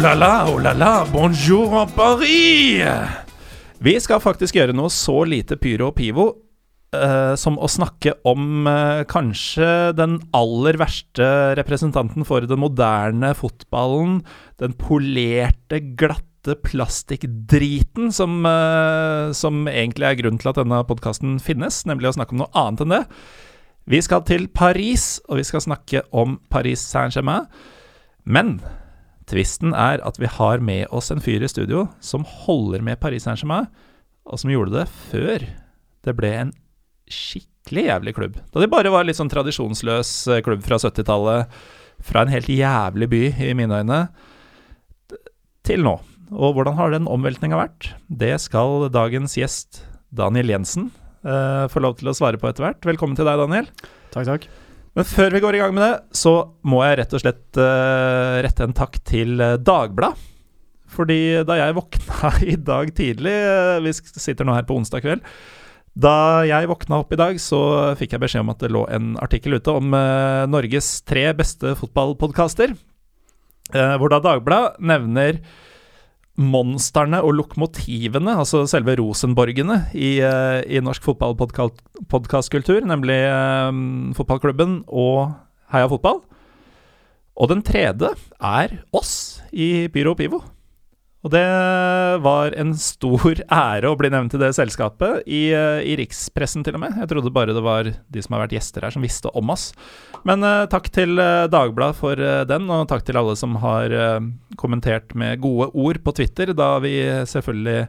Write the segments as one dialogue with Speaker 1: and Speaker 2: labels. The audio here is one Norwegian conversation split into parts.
Speaker 1: La la, oh la la, bonjour en Paris! Vi skal faktisk gjøre noe så lite pyro og pivo eh, som å snakke om eh, kanskje den aller verste representanten for den moderne fotballen. Den polerte, glatte plastikkdriten som, eh, som egentlig er grunnen til at denne podkasten finnes, nemlig å snakke om noe annet enn det. Vi skal til Paris, og vi skal snakke om Paris Saint-Germain. Men Tvisten er at vi har med oss en fyr i studio som holder med Paris Saint-Germain, og som gjorde det før det ble en skikkelig jævlig klubb. Da de bare var litt sånn tradisjonsløs eh, klubb fra 70-tallet, fra en helt jævlig by, i mine øyne, til nå. Og hvordan har den omveltninga vært? Det skal dagens gjest, Daniel Jensen, eh, få lov til å svare på etter hvert. Velkommen til deg, Daniel.
Speaker 2: Takk, takk.
Speaker 1: Men før vi går i gang med det, så må jeg rett og slett uh, rette en takk til uh, Dagbladet. Fordi da jeg våkna i dag tidlig uh, Vi sitter nå her på onsdag kveld. Da jeg våkna opp i dag, så fikk jeg beskjed om at det lå en artikkel ute om Norges tre beste fotballpodkaster. hvor da Dagbladet nevner monstrene og lokomotivene, altså selve Rosenborgene i, uh, i norsk fotballpodkastkultur, nemlig um, fotballklubben og Heia Fotball. Og den tredje er oss i Pyro Pivo. Og det var en stor ære å bli nevnt i det selskapet, i, uh, i rikspressen til og med. Jeg trodde bare det var de som har vært gjester her, som visste om oss. Men uh, takk til uh, Dagbladet for den, og takk til alle som har kommentert med gode ord på Twitter, da vi selvfølgelig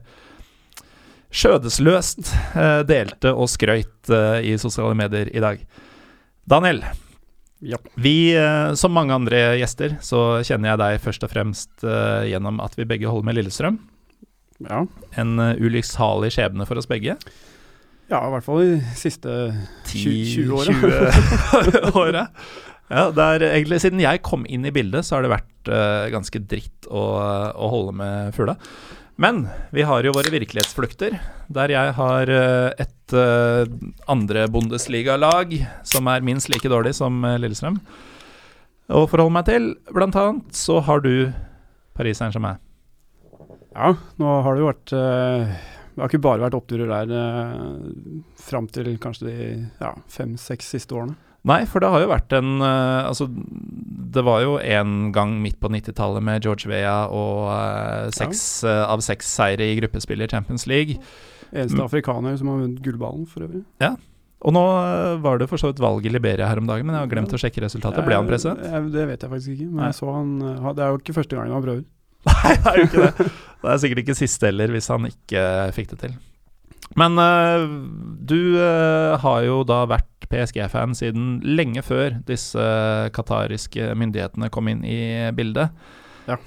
Speaker 1: skjødesløst delte og skrøyt i sosiale medier i dag. Daniel,
Speaker 2: Ja.
Speaker 1: vi, eh, som mange andre gjester, så kjenner jeg deg først og fremst eh, gjennom at vi begge holder med Lillestrøm.
Speaker 2: Ja.
Speaker 1: En uh, ulykksalig skjebne for oss begge.
Speaker 2: ja, i hvert fall de siste 20 åra.
Speaker 1: 20 åra. Ja, egentlig Siden jeg kom inn i bildet, så har det vært uh, ganske dritt å, å holde med fugla. Men vi har jo våre virkelighetsflukter, der jeg har eh, et uh, andre Bundesliga-lag som er minst like dårlig som eh, Lillestrøm. Å forholde meg til, blant annet, så har du Paris Saint-Germain.
Speaker 2: Ja, nå har det jo vært eh, Det har ikke bare vært oppturer der fram til kanskje de ja, fem-seks siste årene.
Speaker 1: Nei, for det har jo vært en uh, Altså, det var jo en gang midt på 90-tallet med George Vea og uh, seks uh, av seks seire i gruppespill i Champions League.
Speaker 2: Eneste
Speaker 1: Mm.
Speaker 2: afrikaner som har vunnet gullballen, for øvrig.
Speaker 1: Og nå var det for så vidt valg i Liberia her om dagen, men jeg har glemt å sjekke resultatet. Ble han president?
Speaker 2: Det vet jeg faktisk ikke, men jeg så han Det er jo ikke første gangen han prøvd.
Speaker 1: Nei, det er jo ikke det. Det er sikkert ikke siste heller, hvis han ikke fikk det til. Men eh, du eh, har jo da vært PSG-fan siden lenge før disse qatariske myndighetene kom inn i bildet.
Speaker 2: Ja.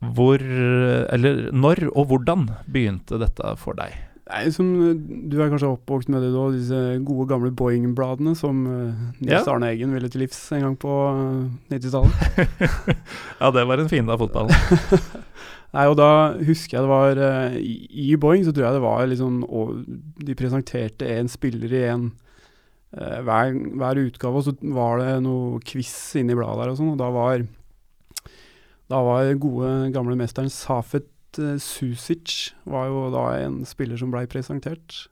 Speaker 1: Hvor Eller når og hvordan begynte dette for deg?
Speaker 2: Nei, som eh, Du er kanskje oppvokst med det da, disse gode gamle Boeing-bladene som uh, Nils
Speaker 1: Ja.
Speaker 2: Arne Eggen ville til livs en gang på eh, 90-tallet.
Speaker 1: ja, det var en fiende av fotballen.
Speaker 2: Nei, og da husker jeg det var eh, i, Boeing så tror jeg det var liksom og De presenterte en spiller i en eh, hver, hver utgave, og så var det noe quiz inni bladet der og sånn, og da var Da var gode gamle mesteren Safet uh, Susic var jo da en spiller som blei presentert.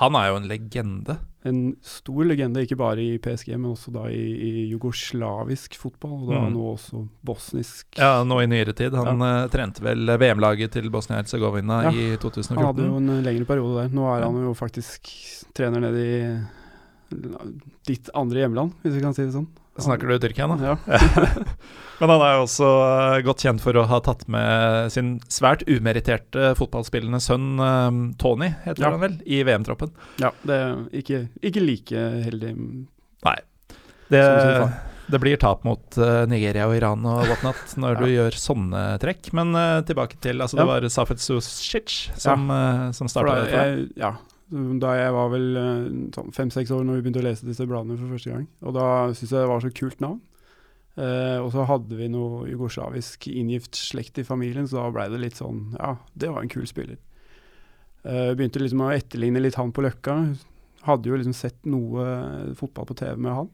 Speaker 1: Han er jo en legende.
Speaker 2: En stor legende, ikke bare i PSG, men også da i, i jugoslavisk fotball, og da
Speaker 1: Mm.
Speaker 2: nå også bosnisk.
Speaker 1: Ja, nå i nyere tid. Han eh, trente vel VM-laget til Bosnia-Hercegovina
Speaker 2: Ja,
Speaker 1: i
Speaker 2: Han hadde jo en eh, lengre periode der. Nå er
Speaker 1: Ja.
Speaker 2: han jo faktisk trener nede i ditt andre hjemland, hvis vi kan si det sånn.
Speaker 1: Snakker du Tyrkia da?
Speaker 2: Ja.
Speaker 1: Men han er jo også eh, godt kjent for å ha tatt med sin svært umeritterte fotballspillende sønn eh, Tony, heter
Speaker 2: Ja.
Speaker 1: han vel, i VM-troppen.
Speaker 2: ja, det er ikke, ikke like heldig.
Speaker 1: Nei. Det, det blir tap mot eh, Nigeria og Iran og whatnot når du gjør sånne trekk. Men tilbake til Altså, det var Safet Susic som, uh, som
Speaker 2: For
Speaker 1: starta dette.
Speaker 2: jeg, ja, da jeg var vel eh, sånn fem-seks år når vi begynte å lese disse bladene for første gang. Og da syntes jeg det var så kult navn. Eh, og så hadde vi noe jugoslavisk inngift slekt i familien, så da blei det litt sånn Ja, det var en kul spiller. Eh, begynte liksom å etterligne litt han på Løkka. Hadde jo liksom sett noe fotball på TV med han.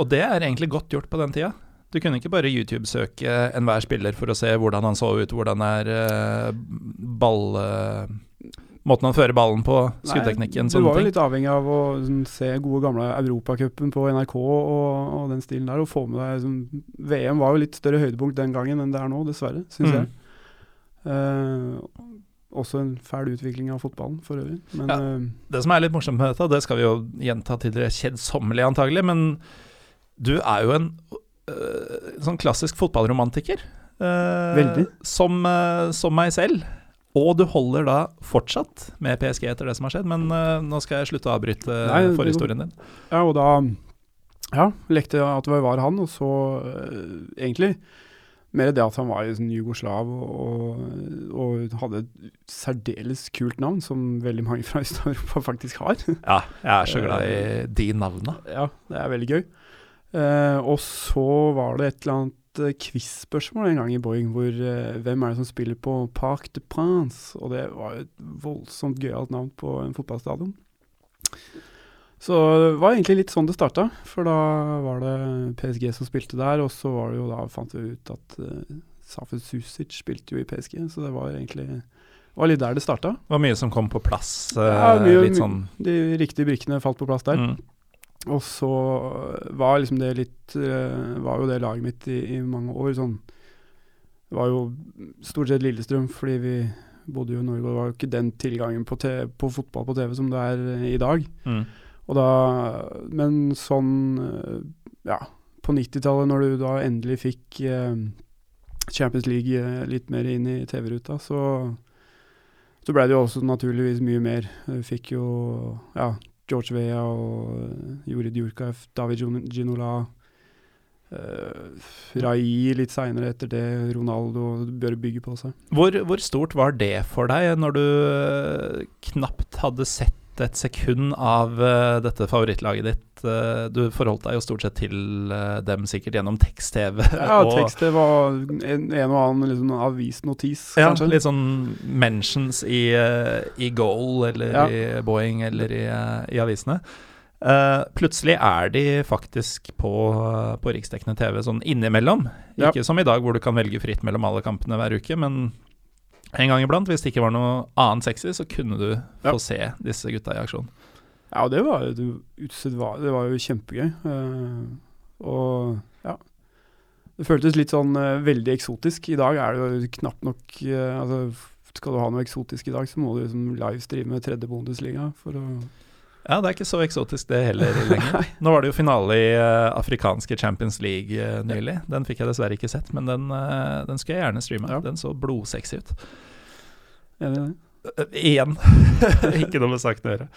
Speaker 1: Og det er egentlig godt gjort på den tida. Du kunne ikke bare YouTube-søke enhver spiller for å se hvordan han så ut, hvordan er eh, ball... måten han fører ballen på, skuddteknikken,
Speaker 2: du
Speaker 1: sånne
Speaker 2: var jo litt avhengig av å sånn, se gode gamle Europacupen på NRK og, og den stilen der, og få med deg sånn, VM var jo litt større høydepunkt den gangen enn det er nå, dessverre, syns
Speaker 1: Mm.
Speaker 2: jeg. Uh, også en fæl utvikling av fotballen for øvrig. Men
Speaker 1: Ja.
Speaker 2: eh,
Speaker 1: Det som er litt morsomt med dette, det skal vi jo gjenta til det kjedsommelig antagelig, men du er jo en øh, sånn klassisk fotballromantiker. øh,
Speaker 2: Veldig.
Speaker 1: Som, øh, som meg selv. Og du holder da fortsatt med PSG etter det som har skjedd, men uh, nå skal jeg slutte å avbryte
Speaker 2: Nei,
Speaker 1: forhistorien din.
Speaker 2: ja, og da ja, lekte jeg at det var han, og så uh, egentlig mer det at han var sånn jugoslav og, og hadde et særdeles kult navn, som veldig mange fra Øst-Europa faktisk har.
Speaker 1: Ja, jeg er så glad i de navnene.
Speaker 2: Ja, det er veldig gøy. Uh, og så var det et eller annet eh, quiz-spørsmål en gang i Boeing hvor uh, hvem er det som spiller på Parc de Prince? Og det var jo et voldsomt gøyalt navn på en fotballstadion. Så det var egentlig litt sånn det starta, for da var det PSG som spilte der, og så var det jo da fant vi ut at uh, Safet Susic spilte jo i PSG, så det var egentlig det var litt der det starta.
Speaker 1: Det var mye som kom på plass. Uh,
Speaker 2: Ja, mye-
Speaker 1: litt sånn
Speaker 2: De riktige brikkene falt på plass der.
Speaker 1: mm.
Speaker 2: Og så var liksom det litt eh, Var jo det laget mitt i, i mange år sånn Det var jo stort sett Lillestrøm, fordi vi bodde jo i Norge, og det var jo ikke den tilgangen på, TV, på fotball på TV som det er eh, i dag.
Speaker 1: Mm.
Speaker 2: Og da Men sånn eh, Ja, på 90-tallet, når du da endelig fikk Champions League litt mer inn i TV-ruta, så så ble det jo også naturligvis mye mer. Du fikk jo ja, George Vea og eh, Jorid Jurkaev, David Ginola, uh, Rai litt seinere etter det, Ronaldo bør bygge på seg.
Speaker 1: Hvor, hvor stort var det for deg når du øh, knapt hadde sett et sekund av uh, dette favorittlaget ditt? Uh, du forholdt deg jo stort sett til uh, dem sikkert gjennom tekst-TV.
Speaker 2: Ja, tekst-TV og en, en og annen liksom, avisnotis,
Speaker 1: Ja,
Speaker 2: kanskje.
Speaker 1: litt sånn mentions i, i Goal eller
Speaker 2: Ja.
Speaker 1: i Boeing eller i, i avisene. Plutselig er de faktisk på, på riksdekkende TV sånn innimellom.
Speaker 2: Ja.
Speaker 1: Ikke som i dag hvor du kan velge fritt mellom alle kampene hver uke, men en gang iblant, hvis det ikke var noe annet sexy, så kunne du
Speaker 2: Ja.
Speaker 1: få se disse gutta i aksjon.
Speaker 2: Ja, det var jo Det var jo kjempegøy. Uh, og ja. Det føltes litt sånn uh, veldig eksotisk. I dag er det jo knapt nok uh, altså, Skal du ha noe eksotisk i dag, så må du liksom livestreame tredje Bundesliga for å
Speaker 1: Ja, det er ikke så eksotisk det heller lenger. Nå var det jo finale i uh, afrikanske Champions League uh, nylig. Den fikk jeg dessverre ikke sett, men den, uh, den skulle jeg gjerne streame.
Speaker 2: Ja.
Speaker 1: Den så blodsexy ut.
Speaker 2: Enig i det?
Speaker 1: Igjen. ikke noe med saken å gjøre.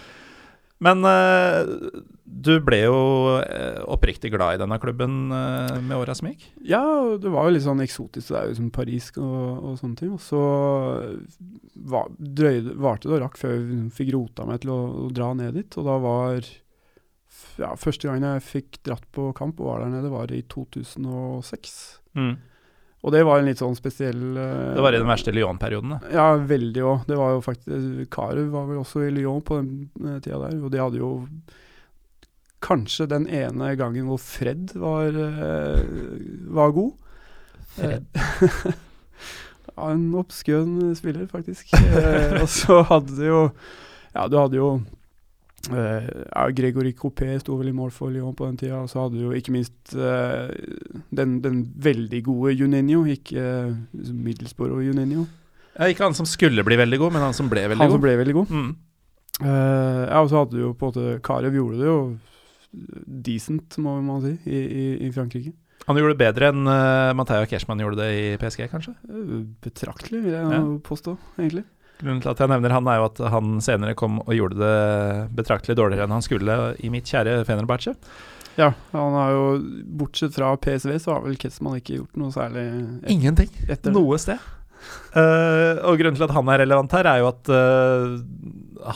Speaker 1: Men uh, du ble jo eh, oppriktig glad i denne klubben uh, med åra som gikk.
Speaker 2: Ja, det var jo litt sånn eksotisk. Det er jo som Paris og, og sånne ting. Og så var, drøyde, varte det og rakk før jeg fikk rota meg til å, å dra ned dit. Og da var ja, Første gangen jeg fikk dratt på kamp og var der nede, var i 2006. Og det var en litt sånn spesiell uh,
Speaker 1: Det var i den verste Lyon-perioden.
Speaker 2: Ja, veldig òg. Det var jo faktisk Carew var vel også i Lyon på den eh, tida der, og de hadde jo kanskje den ene gangen hvor Fred var, uh, var god.
Speaker 1: Fred.
Speaker 2: ja, en obskøn spiller, faktisk. Og så hadde du jo Ja, du hadde jo ja, Gregory Coupé sto vel i mål for Lyon på den tida. Og så hadde du jo ikke minst uh, den, den veldig gode Juninho, ikke uh, Middlesbrough Juninho.
Speaker 1: Ja, ikke han som skulle bli veldig god, men han som ble veldig
Speaker 2: Han
Speaker 1: god.
Speaker 2: som ble veldig god.
Speaker 1: Mm.
Speaker 2: Uh, ja, og så hadde du jo på en måte Karev gjorde det jo decent, må man si, i, i, i Frankrike.
Speaker 1: Han gjorde det bedre enn uh, Mathea Cashman gjorde det i PSG, kanskje?
Speaker 2: Eh, betraktelig, vil jeg
Speaker 1: Ja.
Speaker 2: påstå, egentlig.
Speaker 1: Grunnen til at jeg nevner han, er jo at han senere kom og gjorde det betraktelig dårligere enn han skulle i mitt kjære Fenerbahçe.
Speaker 2: Ja, han har jo, bortsett fra PSV, så har vel Ketsman ikke gjort noe særlig et,
Speaker 1: Ingenting. Noe sted. Eh, og grunnen til at han er relevant her, er jo at uh,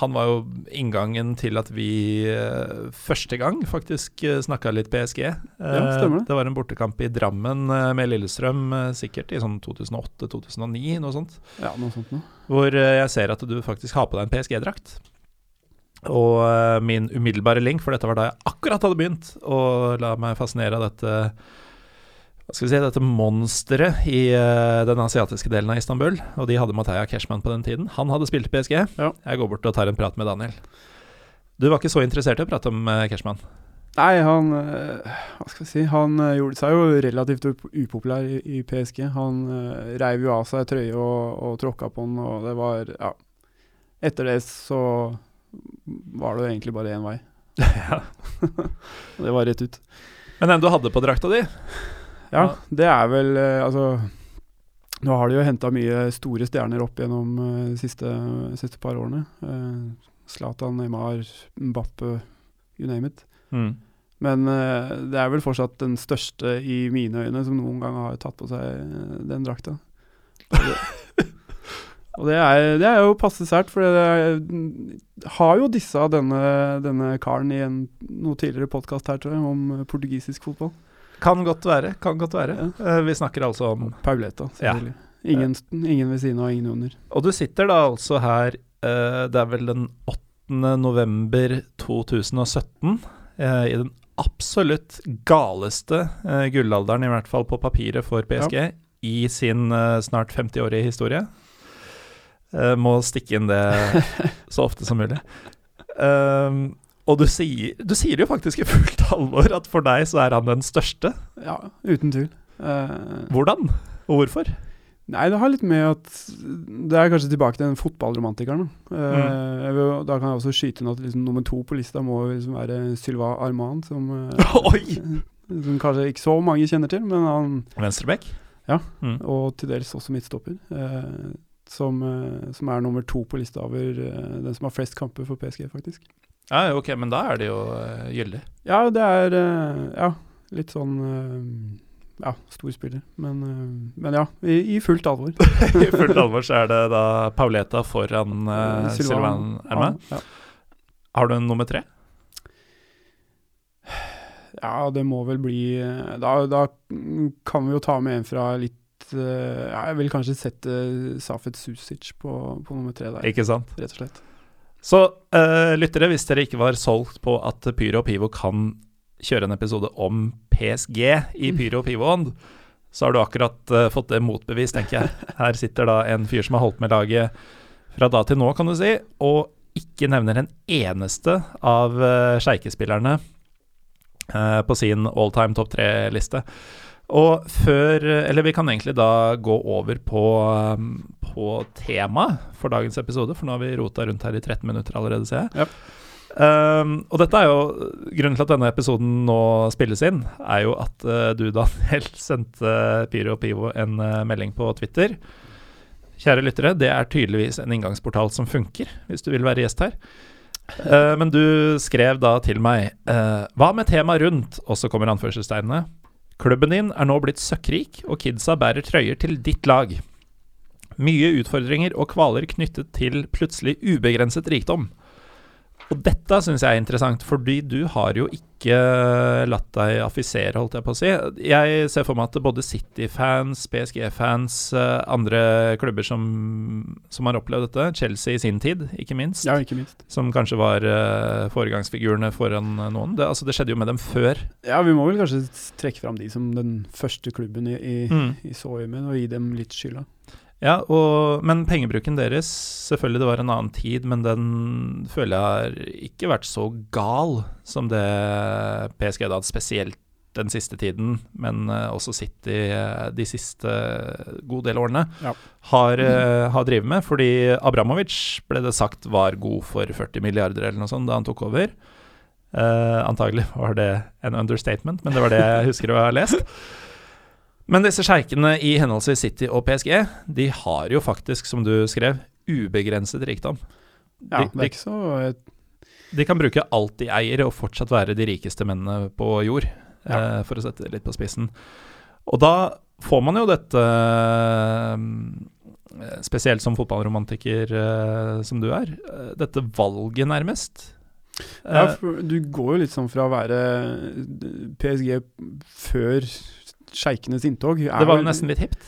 Speaker 1: han var jo inngangen til at vi uh, første gang faktisk uh, snakka litt PSG. Eh,
Speaker 2: stemmer det.
Speaker 1: det var en bortekamp i Drammen med Lillestrøm, sikkert i sånn 2008-2009, noe sånt.
Speaker 2: Ja, noe sånt noe.
Speaker 1: Hvor jeg ser at du faktisk har på deg en PSG-drakt. Og min umiddelbare link, for dette var da jeg akkurat hadde begynt å la meg fascinere av dette hva skal vi si, dette monsteret i uh, den asiatiske delen av Istanbul. Og de hadde Mataya Cashman på den tiden. Han hadde spilt i PSG.
Speaker 2: Ja.
Speaker 1: Jeg går bort og tar en prat med Daniel. Du var ikke så interessert i å prate om uh, Cashman?
Speaker 2: Nei, han eh, Hva skal jeg si Han gjorde seg jo relativt up upopulær i, i PSG. Han reiv jo av seg trøye og, og tråkka på den, og det var Ja. Etter det så var det jo egentlig bare én vei.
Speaker 1: ja.
Speaker 2: Det var rett ut.
Speaker 1: Men den du hadde på drakta di?
Speaker 2: Ja, det er vel eh, Altså Nå har de jo henta mye store stjerner opp gjennom eh, de siste, siste par årene. Eh, Zlatan, Neymar, Mbappe, you name it.
Speaker 1: Mm.
Speaker 2: Men det er vel fortsatt den største i mine øyne som noen gang har tatt på seg den drakta. Og det, og det, er, det er jo passe sært, for det er, har jo dissa denne, denne karen i en noe tidligere podkast her, tror jeg, om portugisisk fotball.
Speaker 1: Kan godt være. Kan godt være.
Speaker 2: Ja.
Speaker 1: Eh, vi snakker altså om
Speaker 2: Pauleta,
Speaker 1: Ja.
Speaker 2: selvfølgelig. Ingen, ingen ved siden av, ingen under.
Speaker 1: Og du sitter da altså her eh, Det er vel den 8. november 2017, eh, i den absolutt galeste gullalderen, i hvert fall på papiret, for PSG, i sin snart 50-årige historie. Må stikke inn det så ofte som mulig. Um, og du sier, du sier jo faktisk i fullt alvor at for deg så er han den største.
Speaker 2: Ja, uten tvil. Uh,
Speaker 1: Hvordan? Og hvorfor?
Speaker 2: Nei, det har litt med at Det er kanskje tilbake til den fotballromantikeren. Da. Eh,
Speaker 1: Mm.
Speaker 2: da kan jeg også skyte inn at liksom, nummer to på lista må liksom være Sylva Arman, som, eh, som kanskje ikke så mange kjenner til, men han
Speaker 1: Venstrebekk?
Speaker 2: Ja.
Speaker 1: Mm.
Speaker 2: Og til dels også midtstopper. Uh, som, som er nummer to på lista over den som har flest kamper for PSG, faktisk.
Speaker 1: Ja, ok, men da er det jo uh, gyldig.
Speaker 2: Ja, det er eh, Ja, litt sånn eh, Ja, stor spiller. Men, eh, men ja, i, i fullt alvor.
Speaker 1: I fullt alvor så er det da Pauleta foran uh, Sylvain Erma.
Speaker 2: Ja.
Speaker 1: Har du en nummer tre?
Speaker 2: Ja, det må vel bli Da, da kan vi jo ta med en fra litt eh, ja, Jeg vil kanskje sette Safet Susic på, på nummer tre der,
Speaker 1: Ikke sant?
Speaker 2: rett og slett.
Speaker 1: Så uh, lyttere, hvis dere ikke var solgt på at Pyro og Pivo kan kjøre en episode om PSG i Pyro og Pivo-ånd, så har du akkurat uh, fått det motbevist, tenker jeg. Her sitter da en fyr som har holdt med laget fra da til nå, kan du si, og ikke nevner en eneste av uh, sjeikespillerne uh, på sin all time topp tre-liste. Og før Eller vi kan egentlig da gå over på, um, på temaet for dagens episode, for nå har vi rota rundt her i 13 minutter allerede, ser jeg.
Speaker 2: Ja.
Speaker 1: Um, og dette er jo Grunnen til at denne episoden nå spilles inn, er jo at uh, du, Daniel, sendte Pyro og Pivo en uh, melding på Twitter. Kjære lyttere, det er tydeligvis en inngangsportal som funker, hvis du vil være gjest her. Uh, men du skrev da til meg uh, Hva med temaet rundt? Og så kommer anførselstegnene. Klubben din er nå blitt søkkrik, og kidsa bærer trøyer til ditt lag. Mye utfordringer og kvaler knyttet til plutselig ubegrenset rikdom. Og dette syns jeg er interessant, fordi du har jo ikke latt deg affisere, holdt jeg på å si. Jeg ser for meg at både City-fans, PSG-fans, eh, andre klubber som, som har opplevd dette, Chelsea i sin tid, ikke minst,
Speaker 2: Ja, ikke minst.
Speaker 1: som kanskje var uh, foregangsfigurene foran eh, noen. Det, altså, det skjedde jo med dem før.
Speaker 2: Ja, vi må vel kanskje trekke fram de som den første klubben i, i,
Speaker 1: Mm.
Speaker 2: i så øyemed, og gi dem litt skylda.
Speaker 1: Ja, og, men pengebruken deres Selvfølgelig det var en annen tid, men den føler jeg har ikke vært så gal som det PSG hadde, spesielt den siste tiden, men eh, også City eh, de siste god del årene,
Speaker 2: Ja.
Speaker 1: har, uh, har drevet med. Fordi Abramovic ble det sagt var god for 40 milliarder eller noe sånt da han tok over. Uh, antagelig var det en understatement, men det var det jeg husker å ha lest. Men disse sjeikene i henholdsvis City og PSG, de har jo faktisk, som du skrev, ubegrenset rikdom.
Speaker 2: Ja, det er ikke så
Speaker 1: De kan bruke alt de eier, og fortsatt være de rikeste mennene på jord, eh, for å sette det litt på spissen. Og da får man jo dette eh, Spesielt som fotballromantiker eh, som du er. eh, Dette valget, nærmest.
Speaker 2: Ja,
Speaker 1: Eh,
Speaker 2: du går jo litt sånn fra å være PSG før sjeikenes inntog.
Speaker 1: det var jo nesten litt hipt.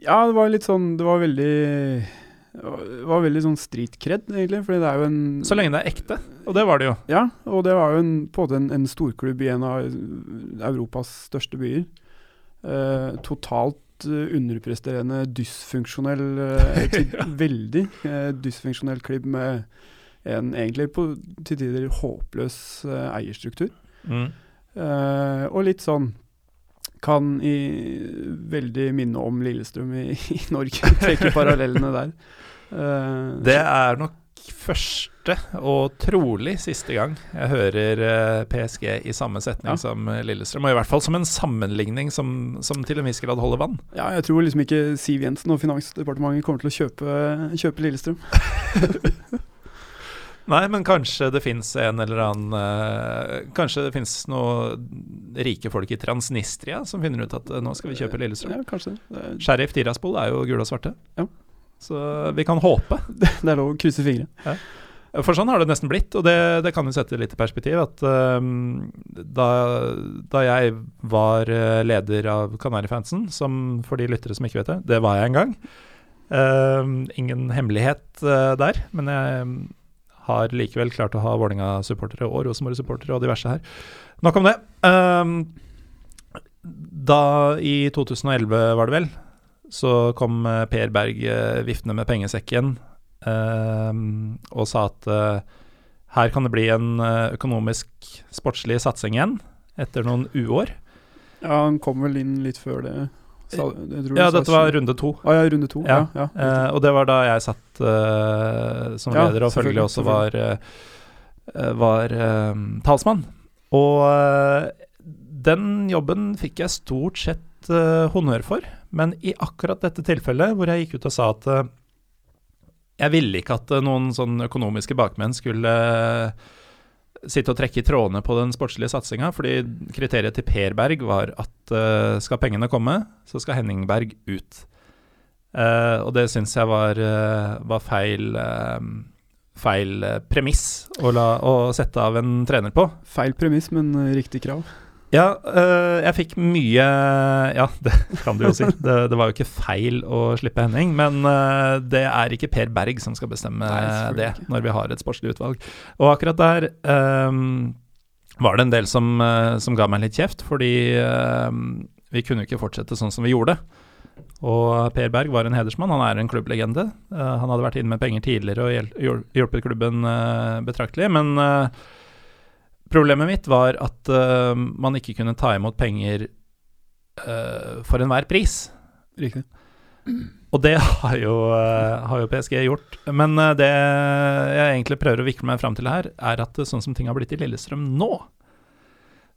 Speaker 2: Ja, det var litt sånn Det var veldig Det var veldig sånn street cred, egentlig. Fordi det er jo en
Speaker 1: Så lenge det er ekte, og det var det jo.
Speaker 2: Ja, og det var jo en, på en en, storklubb i en av Europas største byer. Eh, totalt eh, underpresterende, dysfunksjonell eh, Veldig eh, dysfunksjonell klubb med en egentlig på, til tider håpløs eh, eierstruktur.
Speaker 1: Mm.
Speaker 2: Eh, og litt sånn kan i veldig minne om Lillestrøm i, i Norge. Trekke parallellene der. Uh,
Speaker 1: Det er nok første og trolig siste gang jeg hører eh, PSG i samme setning
Speaker 2: Ja.
Speaker 1: som eh, Lillestrøm. Og i hvert fall som en sammenligning som, som til en viss grad holder vann.
Speaker 2: Ja, jeg tror liksom ikke Siv Jensen og Finansdepartementet kommer til å kjøpe, kjøpe Lillestrøm.
Speaker 1: Nei, men kanskje det fins en eller annen uh, Kanskje det fins noen rike folk i Transnistria som finner ut at uh, nå skal vi kjøpe Lillestrøm.
Speaker 2: Ja, kanskje er-
Speaker 1: Sheriff Tiraspol er jo gule og svarte.
Speaker 2: Ja.
Speaker 1: Så vi kan håpe.
Speaker 2: Det er lov å krysse fingre.
Speaker 1: For sånn har det nesten blitt, og det, det kan jo sette litt i perspektiv. At um, da, da jeg var eh, leder av Kanarifansen, som for de lyttere som ikke vet det, det var jeg en gang. Um, ingen hemmelighet uh, der, men jeg har likevel klart å ha Vålerenga-supportere og Rosenborg-supportere og diverse her. Nok om det. Ehm, da, i 2011 var det vel, så kom eh, Per Berg eh, viftende med pengesekken Ehm, og sa at eh, her kan det bli en økonomisk sportslig satsing igjen, etter noen uår.
Speaker 2: Ja, han kom vel inn litt før det. Sa, du
Speaker 1: Ja, dette var runde to.
Speaker 2: Ah, ja, runde to. Ja,
Speaker 1: Ja.
Speaker 2: ja,
Speaker 1: Eh, og det var da jeg satt eh, som leder, og følgelig også var, eh, var eh, talsmann. Og eh, den jobben fikk jeg stort sett eh, honnør for, men i akkurat dette tilfellet, hvor jeg gikk ut og sa at eh, jeg ville ikke at eh, noen sånn økonomiske bakmenn skulle eh, sitte og trekke i trådene på den sportslige satsinga, fordi kriteriet til Per Berg var at uh, skal pengene komme, så skal Henning Berg ut. Uh, og det syns jeg var, uh, var feil, feil premiss å, la, å sette av en trener på.
Speaker 2: Feil premiss, men riktig krav.
Speaker 1: Ja, øh, jeg fikk mye Ja, det kan du jo si. Det, det var jo ikke feil å slippe Henning, men øh, det er ikke Per Berg som skal bestemme
Speaker 2: Nei,
Speaker 1: det når vi har et sportslig utvalg. Og akkurat der øhm, var det en del som, som ga meg litt kjeft, fordi øhm, vi kunne jo ikke fortsette sånn som vi gjorde. Og Per Berg var en hedersmann, han er en klubblegende. Uh, han hadde vært inne med penger tidligere og hjulpet klubben uh, betraktelig, men øh, Problemet mitt var at uh, man ikke kunne ta imot penger uh, for enhver pris.
Speaker 2: Riktig.
Speaker 1: Og det har jo, uh, har jo PSG gjort. Men det jeg egentlig prøver å vikle meg fram til her, er at sånn som ting har blitt i Lillestrøm nå,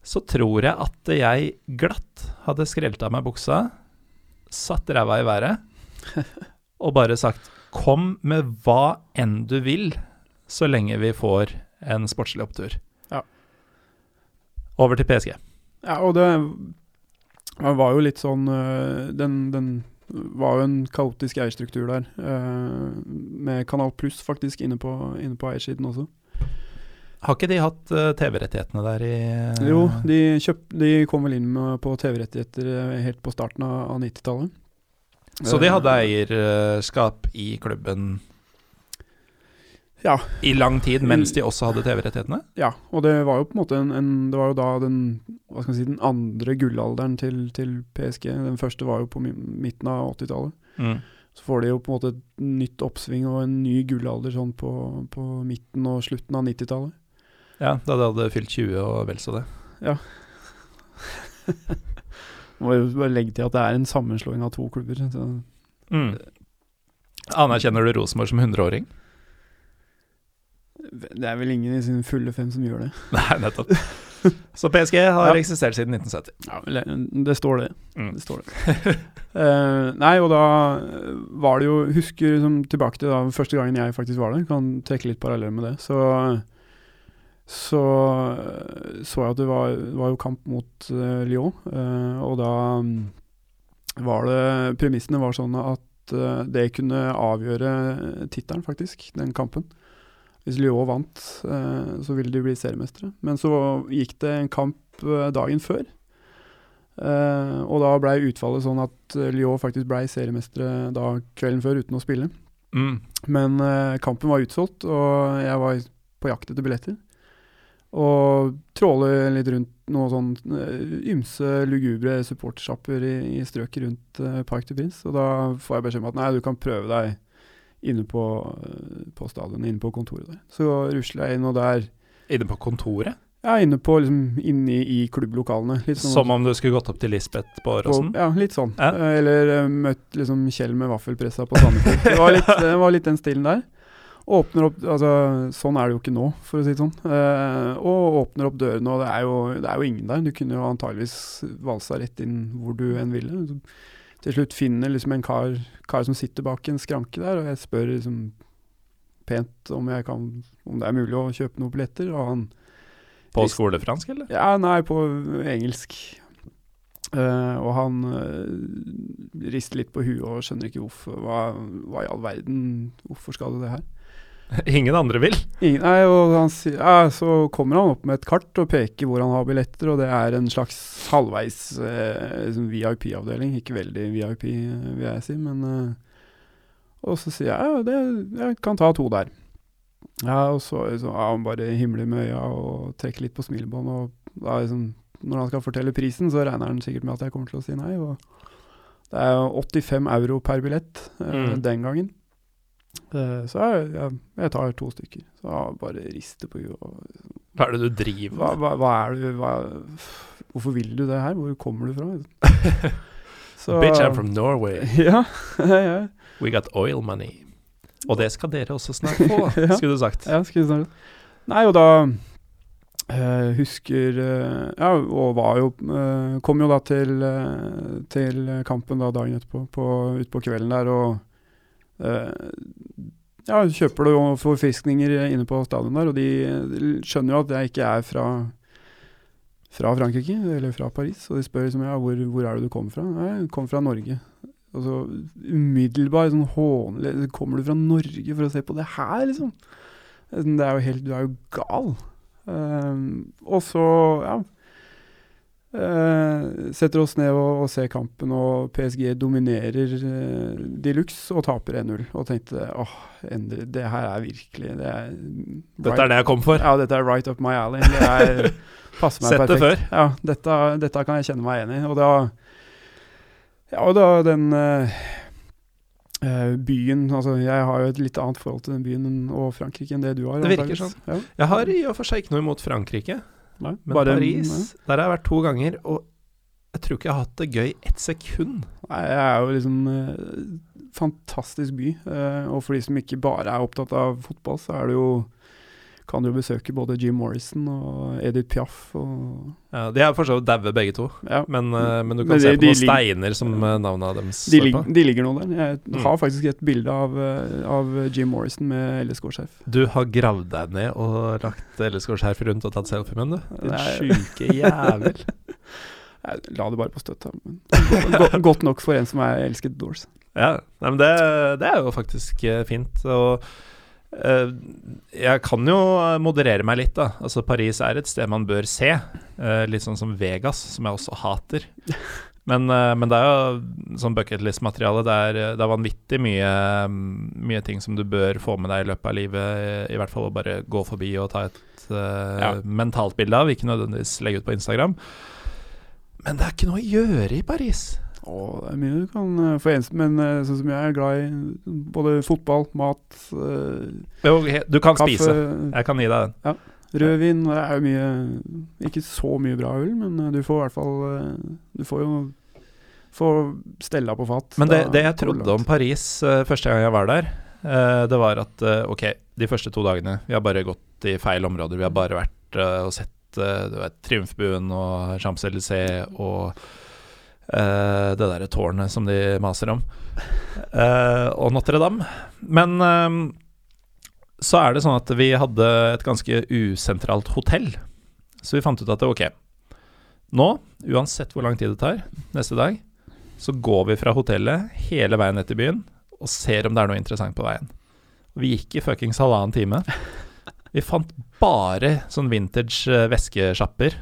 Speaker 1: så tror jeg at jeg glatt hadde skrelt av meg buksa, satt ræva i været og bare sagt Kom med hva enn du vil, så lenge vi får en sportslig opptur. Over til PSG.
Speaker 2: Ja, og det var jo litt sånn øh, Den, den var jo en kaotisk eierstruktur der, øh, med Kanal Pluss faktisk inne på, inne på eiersiden også.
Speaker 1: Har ikke de hatt eh, TV-rettighetene der i eh,
Speaker 2: Jo, de, kjøp, de kom vel inn med, på TV-rettigheter helt på starten av, av 90-tallet.
Speaker 1: Så de hadde
Speaker 2: Eh,
Speaker 1: eierskap i klubben
Speaker 2: Ja.
Speaker 1: i lang tid, mens de også hadde TV-rettighetene?
Speaker 2: Ja, og det var jo på en måte en, en Det var jo da den si Den andre gullalderen til, til PSG. Den første var jo på midten av 80-tallet.
Speaker 1: Mm.
Speaker 2: Så får de jo på en måte et nytt oppsving og en ny gullalder sånn på, på midten og slutten av 90-tallet.
Speaker 1: Ja, da de hadde fylt 20 og vel så det. Ja.
Speaker 2: Må jo bare legge til at det er en sammenslåing av to klubber. Så.
Speaker 1: Mm. Anerkjenner du Rosenborg som 100-åring?
Speaker 2: Det er vel ingen i sine fulle fem som gjør det.
Speaker 1: Nei, nettopp. Så PSG har
Speaker 2: Ja.
Speaker 1: eksistert siden 1970.
Speaker 2: Ja, det, det står det.
Speaker 1: Mm.
Speaker 2: Det står det. uh, nei, og da var det jo Husker liksom tilbake til da første gangen jeg faktisk var der. Kan trekke litt paralleller med det. Så så så jeg at det var, var jo kamp mot uh, Lyon, uh, og da mm, var det Premissene var sånn at eh, det kunne avgjøre tittelen, faktisk, den kampen. Hvis Lyon vant, eh, så ville de bli seriemestere. Men så gikk det en kamp eh, dagen før. Eh, og da blei utfallet sånn at Lyon faktisk blei seriemestere da kvelden før uten å spille.
Speaker 1: Mm.
Speaker 2: Men kampen var utsolgt, og jeg var på jakt etter billetter. Og tråle litt rundt noen sånn ymse lugubre supportersjapper i, i strøket rundt Park de Prince. Og da får jeg beskjed om at nei, du kan prøve deg inne på, på stadionet, inne på kontoret der. Så rusler jeg inn, og der
Speaker 1: Inne på kontoret?
Speaker 2: Ja, inne på liksom inne i, klubblokalene. Sånn
Speaker 1: Som om du skulle gått opp til Lisbeth på
Speaker 2: på,
Speaker 1: Åråsen?
Speaker 2: ja, litt sånn.
Speaker 1: Ja.
Speaker 2: Eh, Eller eh, møtt liksom Kjell med vaffelpressa på Sandefjord. Det var litt, det var litt den stilen der. Åpner opp, altså Sånn er det jo ikke nå, for å si det sånn. Eh, og åpner opp dørene, og det er, jo, det er jo ingen der. Du kunne jo antageligvis valsa rett inn hvor du enn ville. Til slutt finner liksom en kar, kar som sitter bak en skranke der, og jeg spør liksom pent om, jeg kan, om det er mulig å kjøpe noen billetter. Og han
Speaker 1: På skolefransk, eller?
Speaker 2: ja, nei, på engelsk. Uh, og han uh, rister litt på huet og skjønner ikke hvorfor. Hva, hva i all verden Hvorfor skal du det her?
Speaker 1: Ingen andre vil?
Speaker 2: Ingen, nei, og han ja, Så kommer han opp med et kart og peker hvor han har billetter, og det er en slags halvveis eh, liksom VIP-avdeling. Ikke veldig VIP, vil jeg si, men eh, Og så sier jeg ja, det, jeg kan ta to der. Ja, og så, så ja, han bare himler med øya og trekker litt på smilebånd. Og da liksom, når han skal fortelle prisen, så regner han sikkert med at jeg kommer til å si nei. Det er 85 euro per billett eh,
Speaker 1: Mm.
Speaker 2: den gangen. Eh, så jeg, jeg, jeg tar to stykker. Så jeg bare rister på huet.
Speaker 1: Hva er det du driver med?
Speaker 2: hva, hva er du hva, Hvorfor vil du det her? Hvor kommer du fra? Så-
Speaker 1: Bitch, I'm from Norway.
Speaker 2: Ja, ja,
Speaker 1: We got oil money. Og det skal dere også snart få,
Speaker 2: Ja.
Speaker 1: skulle du sagt.
Speaker 2: ja skulle snart Nei, og da Uh, husker uh, Ja, og var jo uh, Kom jo da til, til kampen da dagen etterpå, på, utpå kvelden der, og ja, kjøper du forfriskninger inne på stadion der, og de skjønner jo at jeg ikke er fra fra Frankrike, eller fra Paris, og de spør liksom, ja, hvor, hvor er det du kommer fra? Nei, jeg kommer fra Norge. Og så umiddelbart sånn hånlig Kommer du fra Norge for å se på det her, liksom? Det er jo helt Du er jo gal. Um, og så, ja eh, Setter oss ned og, og ser kampen, og PSG dominerer uh, de luxe og taper 1-0. Og tenkte åh, endelig, det her er virkelig det er
Speaker 1: Dette er det jeg kom for.
Speaker 2: ja, dette er right up my alley. Det er, passer meg
Speaker 1: Sett det
Speaker 2: før? Ja, dette, dette kan jeg kjenne meg igjen i. Og da Ja, og da den eh, byen Altså, jeg har jo et litt annet forhold til den byen og Frankrike enn det du har.
Speaker 1: Det virker
Speaker 2: sånn. Ja.
Speaker 1: Jeg har i og for seg ikke noe imot Frankrike,
Speaker 2: Nei,
Speaker 1: men
Speaker 2: bare-
Speaker 1: Paris,
Speaker 2: nei.
Speaker 1: der har jeg vært to ganger, og jeg tror ikke jeg har hatt det gøy ett sekund.
Speaker 2: Nei, jeg er jo liksom eh, Fantastisk by. eh, og for de som ikke bare er opptatt av fotball, så er det jo kan du jo besøke både Jim Morrison og Edith Piaf og
Speaker 1: Ja, de er for så vidt daue begge to,
Speaker 2: Ja.
Speaker 1: men, eh, men du kan
Speaker 2: Men
Speaker 1: se på noen steiner som navnet navnene deres
Speaker 2: De,
Speaker 1: står på.
Speaker 2: de ligger nå der. Jeg
Speaker 1: Mm.
Speaker 2: har faktisk et bilde av, eh, av Jim Morrison med LSK-sjef.
Speaker 1: Du har gravd deg ned og lagt LSK-skjerf rundt og tatt selfie med den, du. Din sjuke jævel.
Speaker 2: Jeg la det bare på støtta. Godt nok for en som er elsket Doors.
Speaker 1: Ja, men det, det er jo faktisk eh, fint. Og eh, jeg kan jo moderere meg litt, da. Altså Paris er et sted man bør se. Eh, litt sånn som Vegas, som jeg også hater. Men, eh, men det er jo sånn bucketlist-materiale. Det, er- det er vanvittig mye, mm, mye ting som du bør få med deg i løpet av livet. I hvert fall å bare gå forbi og ta et eh,
Speaker 2: Ja.
Speaker 1: mentalt bilde av, ikke nødvendigvis legge ut på Instagram. Men det er ikke noe å gjøre i Paris.
Speaker 2: Og det er mye du kan eh, få en Men eh, sånn som jeg er glad i både fotball, mat, eh,
Speaker 1: Jo, Du kan
Speaker 2: kaffe,
Speaker 1: spise. Jeg kan gi deg den.
Speaker 2: rødvin. Det er jo mye Ikke så mye bra øl, men du får i hvert fall Du får jo få stella på fat.
Speaker 1: Men det, det jeg trodde om Paris første gang jeg var der, det var at ok, de første to dagene Vi har bare gått i feil områder. Vi har bare vært og sett du vet, Triumfbuen og Champs-Élysées og eh, det derre tårnet som de maser om. Uh, og Notre-Dame. Men uh, så er det sånn at vi hadde et ganske usentralt hotell. Så vi fant ut at det, ok, nå, uansett hvor lang tid det tar, neste dag, så går vi fra hotellet hele veien ned til byen og ser om det er noe interessant på veien. Vi gikk i fuckings halvannen time. Vi fant bare sånn vintage eh, veskesjapper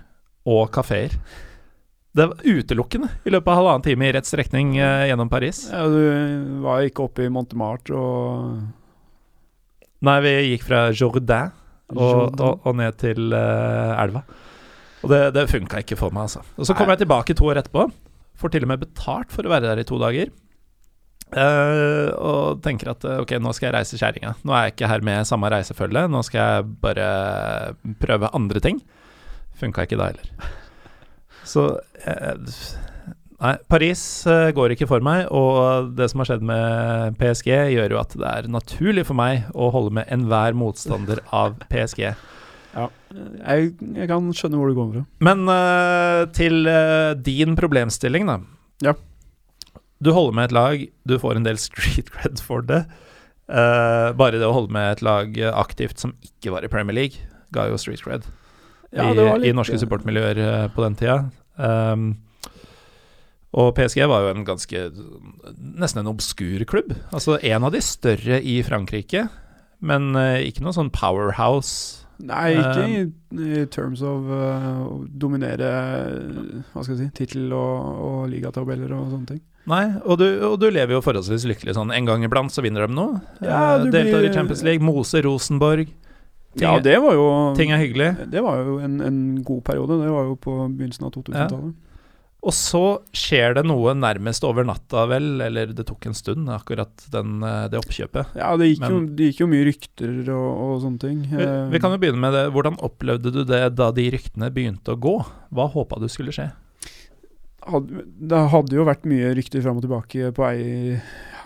Speaker 1: og kafeer. Det var utelukkende i løpet av halvannen time i rett strekning eh, gjennom Paris.
Speaker 2: Ja, du var ikke oppe i Montemart og
Speaker 1: Nei, vi gikk fra Jourdain og,
Speaker 2: Jourdain.
Speaker 1: og, og ned til eh, elva. Og det, det funka ikke for meg, altså. Og så kom jeg tilbake to år etterpå. Får til og med betalt for å være der i to dager. Eh, og tenker at eh, ok, nå skal jeg reise kjerringa. Nå er jeg ikke her med samme reisefølge, nå skal jeg bare prøve andre ting. Funka ikke da heller. Så eh, Nei, Paris eh, går ikke for meg, og det som har skjedd med PSG, gjør jo at det er naturlig for meg å holde med enhver motstander av PSG.
Speaker 2: Ja. Jeg, jeg kan skjønne hvor du kommer fra.
Speaker 1: Men uh, til uh, din problemstilling, da.
Speaker 2: Ja.
Speaker 1: Du holder med et lag, du får en del street cred for det. Uh, bare det å holde med et lag aktivt som ikke var i Premier League, ga jo street cred
Speaker 2: Ja,
Speaker 1: i,
Speaker 2: litt-
Speaker 1: i norske supportmiljøer eh, på den tida. Um, og PSG var jo en ganske Nesten en obskur klubb. Altså en av de større i Frankrike, men eh, ikke noe sånn powerhouse.
Speaker 2: Nei, ikke i, i terms of eh, å dominere hva skal jeg si, tittel og, og ligatabeller og sånne ting.
Speaker 1: Nei, og du, og du lever jo forholdsvis lykkelig sånn. En gang iblant så vinner de noe.
Speaker 2: Ja,
Speaker 1: Eh, deltar
Speaker 2: blir-
Speaker 1: i Champions League, moser Rosenborg. Ting,
Speaker 2: Ja, det var jo
Speaker 1: ting er hyggelig.
Speaker 2: Det var jo en, en god periode. Det var jo på begynnelsen av 2000-tallet.
Speaker 1: Og så skjer det noe nærmest over natta, vel, eller det tok en stund, akkurat den, eh, det oppkjøpet.
Speaker 2: Ja, det gikk, jo, det gikk jo mye rykter og, og sånne ting.
Speaker 1: Vi,
Speaker 2: Eh,
Speaker 1: vi kan jo begynne med det. Hvordan opplevde du det da de ryktene begynte å gå? Hva håpa du skulle skje?
Speaker 2: hadde, det hadde jo vært mye rykter fram og tilbake på eier,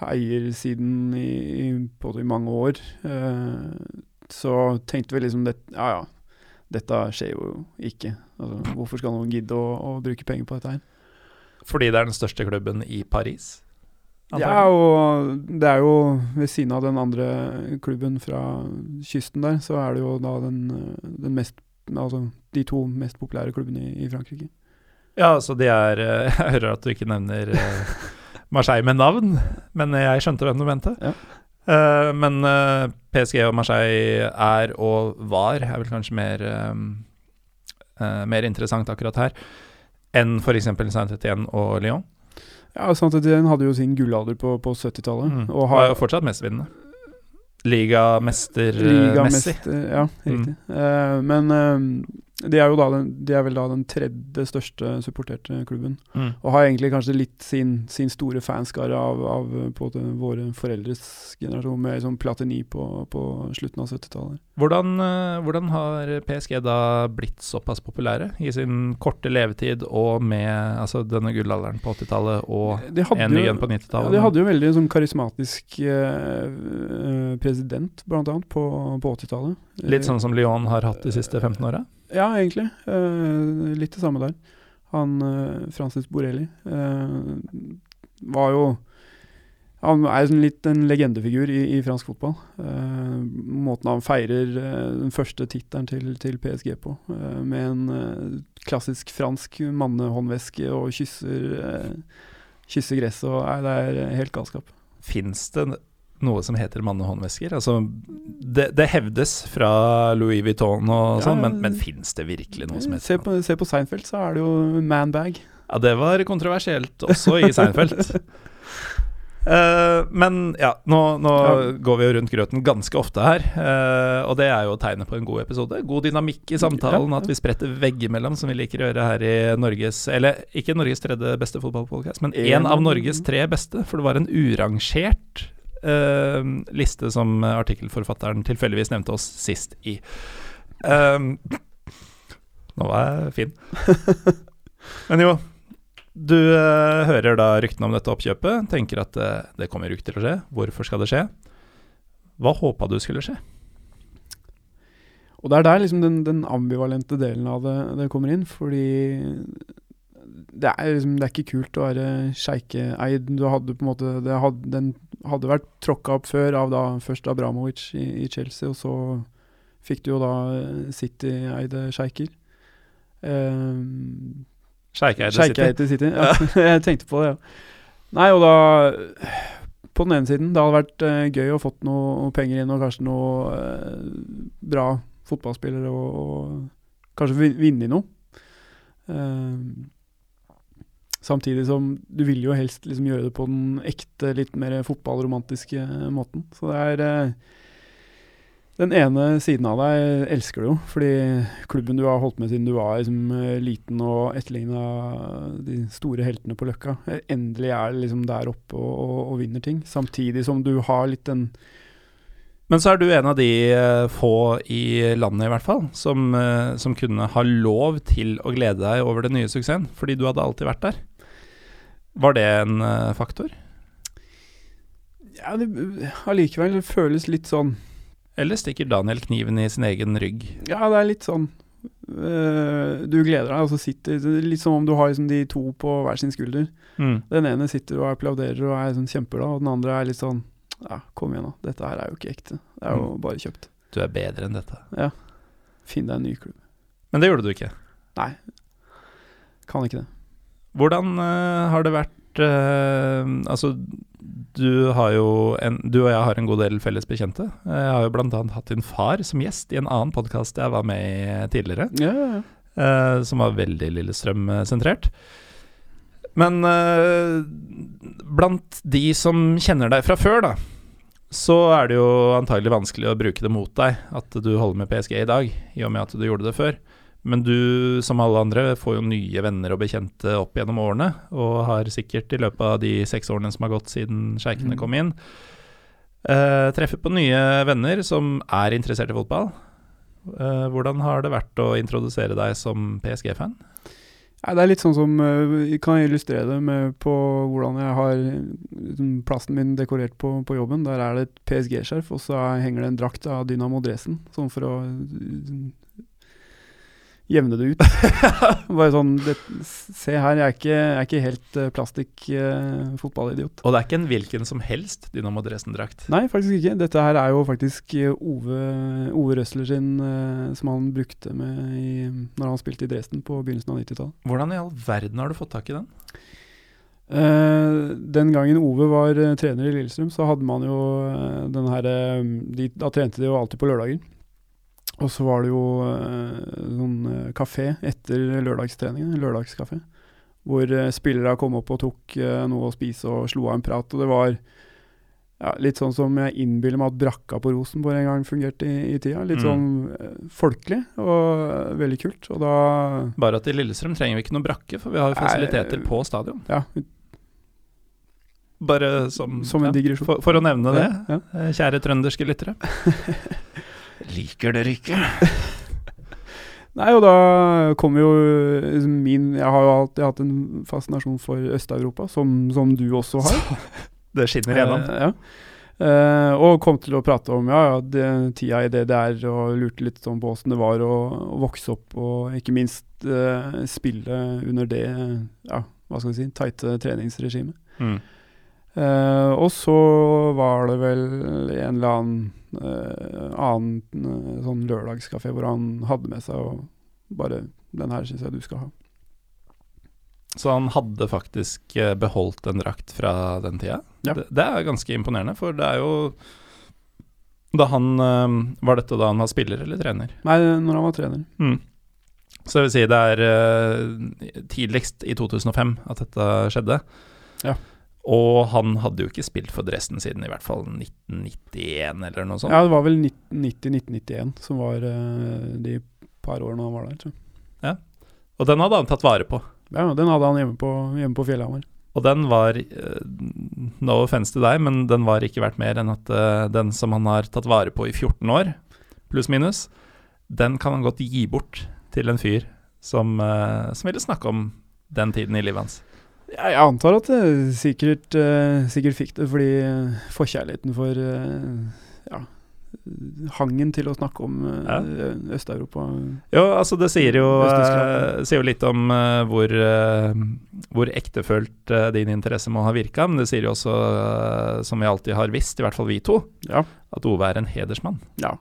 Speaker 2: eiersiden i, i, både i mange år. Eh, så tenkte vi liksom det, Ja ja, dette skjer jo ikke. Altså, hvorfor skal noen gidde å, å bruke penger på dette her?
Speaker 1: Fordi det er den største klubben i Paris?
Speaker 2: Ja, og det er jo ved siden av den andre klubben fra kysten der, så er det jo da den, den mest Altså de to mest populære klubbene i, i Frankrike.
Speaker 1: Ja, så de er Jeg hører at du ikke nevner eh, Marseille med navn, men jeg skjønte hvem du mente.
Speaker 2: Ja.
Speaker 1: Eh, men eh, PSG og Marseille er, og var, er vel kanskje mer eh, Mer interessant akkurat her enn f.eks. Saint-Étienne og Lyon.
Speaker 2: Ja, Saint-Étienne hadde jo sin gullalder på, på 70-tallet.
Speaker 1: Mm.
Speaker 2: Og har
Speaker 1: jo fortsatt mestvinnende. Ligamester-messig.
Speaker 2: ligamester Ja, riktig.
Speaker 1: Mm.
Speaker 2: Uh, men eh, de er jo da den, de er vel da den tredje største supporterte klubben.
Speaker 1: Mm.
Speaker 2: Og har egentlig kanskje litt sin, sin store fanskare av, av våre foreldres generasjon, med liksom Platini på, på slutten av 70-tallet.
Speaker 1: Hvordan, eh, hvordan har PSG da blitt såpass populære i sin korte levetid og med altså, denne gullalderen på 80-tallet og en ny en på 90-tallet?
Speaker 2: de hadde jo veldig sånn karismatisk eh, eh, president, blant annet, på, på 80-tallet.
Speaker 1: Litt sånn som Lyon har hatt de siste 15 åra?
Speaker 2: Ja, egentlig. Uh, litt det samme der. Han uh, Francis Borelli uh, var jo Han er sånn litt en legendefigur i, i fransk fotball. Måten han feirer den første tittelen til, til PSG på, med en klassisk fransk mannehåndveske og kysser, kysser gresset og det er helt galskap.
Speaker 1: Fins det noe som heter mannehåndvesker? Altså, det, det hevdes fra Louis Vuitton og
Speaker 2: Ja,
Speaker 1: sånn, men, men fins det virkelig noe som
Speaker 2: Se
Speaker 1: heter
Speaker 2: på, se på Seinfeld, så er det jo manbag.
Speaker 1: Ja, det var kontroversielt også i Seinfeld. uh, men ja, nå, nå
Speaker 2: Ja.
Speaker 1: går vi jo rundt grøten ganske ofte her. Uh, og det er jo tegnet på en god episode. God dynamikk i samtalen,
Speaker 2: Ja, ja.
Speaker 1: at vi spretter veggimellom, som vi liker å gjøre her i Norges Eller ikke Norges tredje beste fotballpodkast, men
Speaker 2: En-
Speaker 1: én av Norges tre beste. For det var en urangert liste som artikkelforfatteren tilfeldigvis nevnte oss sist i. Um, nå var jeg fin. Men jo, du eh, hører da ryktene om dette oppkjøpet, tenker at eh, det kommer jo ikke til å skje. Hvorfor skal det skje? Hva håpa du skulle skje?
Speaker 2: Og det er der liksom den, den ambivalente delen av det, det, kommer inn, fordi det er, liksom, det er ikke kult å være sjeikeeid. Du hadde på en måte hadde, Den hadde vært tråkka opp før av da først Abramovic i, i Chelsea, og så fikk du jo da City-eide sjeiker.
Speaker 1: Um, Sjeikeide City.
Speaker 2: City. Ja, jeg tenkte på det, ja. Nei, og da På den ene siden, det hadde vært uh, gøy å fått noe penger inn og kanskje noe uh, bra fotballspillere og, og kanskje vinne i noe. Uh, samtidig som du vil jo helst liksom gjøre det på den ekte, litt mer fotballromantiske måten. Så det er den ene siden av deg elsker du jo, fordi klubben du har holdt med siden du var liksom, eh, liten og etterligna de store heltene på Løkka, eh, endelig er det liksom der oppe og, og, og, vinner ting. Samtidig som du har litt den
Speaker 1: Men så er du en av de få i landet, i hvert fall, som, som, kunne ha lov til å glede deg over den nye suksessen, fordi du hadde alltid vært der. Var det en uh, faktor?
Speaker 2: Ja, det allikevel føles litt sånn
Speaker 1: eller stikker Daniel kniven i sin egen rygg?
Speaker 2: Ja, det er litt sånn. Uh, du gleder deg, og så sitter Litt som om du har liksom de to på hver sin skulder. Mm. Den ene sitter og applauderer og er sånn kjempeglad, og den andre er litt sånn Ja, kom igjen, da. Dette her er jo ikke ekte. Det er jo mm. bare kjøpt.
Speaker 1: Du er bedre enn dette.
Speaker 2: Ja. Finn deg en ny klubb.
Speaker 1: Men det gjorde du ikke?
Speaker 2: Nei. Kan ikke det.
Speaker 1: Hvordan uh, har det vært uh, Altså, du, har jo en, du og jeg har en god del felles bekjente. Jeg har jo bl.a. hatt din far som gjest i en annen podkast jeg var med i tidligere.
Speaker 2: Ja, ja, ja.
Speaker 1: Uh, som var veldig Lillestrøm-sentrert. Men uh, blant de som kjenner deg fra før, da, så er det jo antagelig vanskelig å bruke det mot deg at du holder med PSG i dag, i og med at du gjorde det før. Men du, som alle andre, får jo nye venner og bekjente opp gjennom årene, og har sikkert i løpet av de seks årene som har gått siden sjeikene mm. kom inn, uh, treffer på nye venner som er interessert i fotball. Uh, hvordan har det vært å introdusere deg som PSG-fan?
Speaker 2: Ja, det er litt sånn som Kan jeg illustrere det med på hvordan jeg har liksom, plassen min dekorert på, på, jobben. Der er det et PSG-skjerf, og så henger det en drakt av Dynamo Dresden. Sånn for å jevne det ut. Bare sånn det, Se her, jeg er ikke, jeg er ikke helt uh, plastikk-fotballidiot.
Speaker 1: Uh, og det er ikke en hvilken som helst Dynamo Dresden-drakt?
Speaker 2: Nei, faktisk ikke. Dette her er jo faktisk uh, Ove, Ove Røsler sin, uh, som han brukte med i, når han spilte i Dresden på begynnelsen av 90-tallet.
Speaker 1: Hvordan i all verden har du fått tak i den?
Speaker 2: Uh, den gangen Ove var trener i Lillestrøm, så hadde man jo den her de, Da trente de jo alltid på lørdager. Og så var det jo uh, sånn uh, kafé etter lørdagstreningen, lørdagskafé, hvor uh, spillere kom opp og tok noe å spise og slo av en prat. Og det var ja, litt sånn som jeg innbiller meg at brakka på Rosenborg en gang fungerte i, i tida. Litt mm. sånn folkelig og veldig kult. Og da
Speaker 1: Bare at i Lillestrøm trenger vi ikke noe brakke, for vi har jo fasiliteter på stadion.
Speaker 2: Ja,
Speaker 1: bare som,
Speaker 2: som en digresjon.
Speaker 1: For, for, å nevne det, ja, ja. kjære trønderske lyttere. Liker dere ikke?
Speaker 2: Nei, og da kommer jo liksom min Jeg har jo alltid hatt en fascinasjon for Øst-Europa, som, som, du også har.
Speaker 1: det skinner igjennom.
Speaker 2: Eh, ja. Uh, og kom til å prate om ja, ja, det, tida i DDR, og lurte litt sånn på åssen det var å, å, vokse opp, og ikke minst uh, spille under det ja, hva skal vi si, tighte treningsregimet. Mm. Uh, og så var det vel en eller annen uh, annen uh, sånn lørdagskafé hvor han hadde med seg og bare 'Den her syns jeg du skal ha'.
Speaker 1: Så han hadde faktisk beholdt en drakt fra den tida?
Speaker 2: Ja.
Speaker 1: Det, det, er ganske imponerende, for det er jo da han Var dette da han var spiller eller trener?
Speaker 2: Nei, når han var trener.
Speaker 1: Mm. Så jeg vil si det er tidligst i 2005 at dette skjedde.
Speaker 2: Ja.
Speaker 1: Og han hadde jo ikke spilt for Dresden siden i hvert fall 1991 eller noe sånt.
Speaker 2: Ja, det var vel 1990-1991 som var uh, de par årene han var der, tror jeg.
Speaker 1: Ja. Og den hadde han tatt vare på?
Speaker 2: Ja, den hadde han hjemme på, hjemme på Fjellhamar.
Speaker 1: Og den var uh, No offense til deg, men den var ikke verdt mer enn at uh, den som han har tatt vare på i 14 år, pluss minus, den kan han godt gi bort til en fyr som, som ville snakke om den tiden i livet hans.
Speaker 2: Jeg antar at jeg sikkert, uh, sikkert fikk det fordi uh, forkjærligheten for ja, hangen til å snakke om eh,
Speaker 1: Ja.
Speaker 2: Øst-Europa.
Speaker 1: Jo, altså det sier jo, eh, sier jo litt om eh, hvor, eh, hvor ektefølt eh, din interesse må ha virka, men det sier jo også, eh, som vi alltid har visst, i hvert fall vi to,
Speaker 2: Ja,
Speaker 1: at Ove er en hedersmann.
Speaker 2: ja.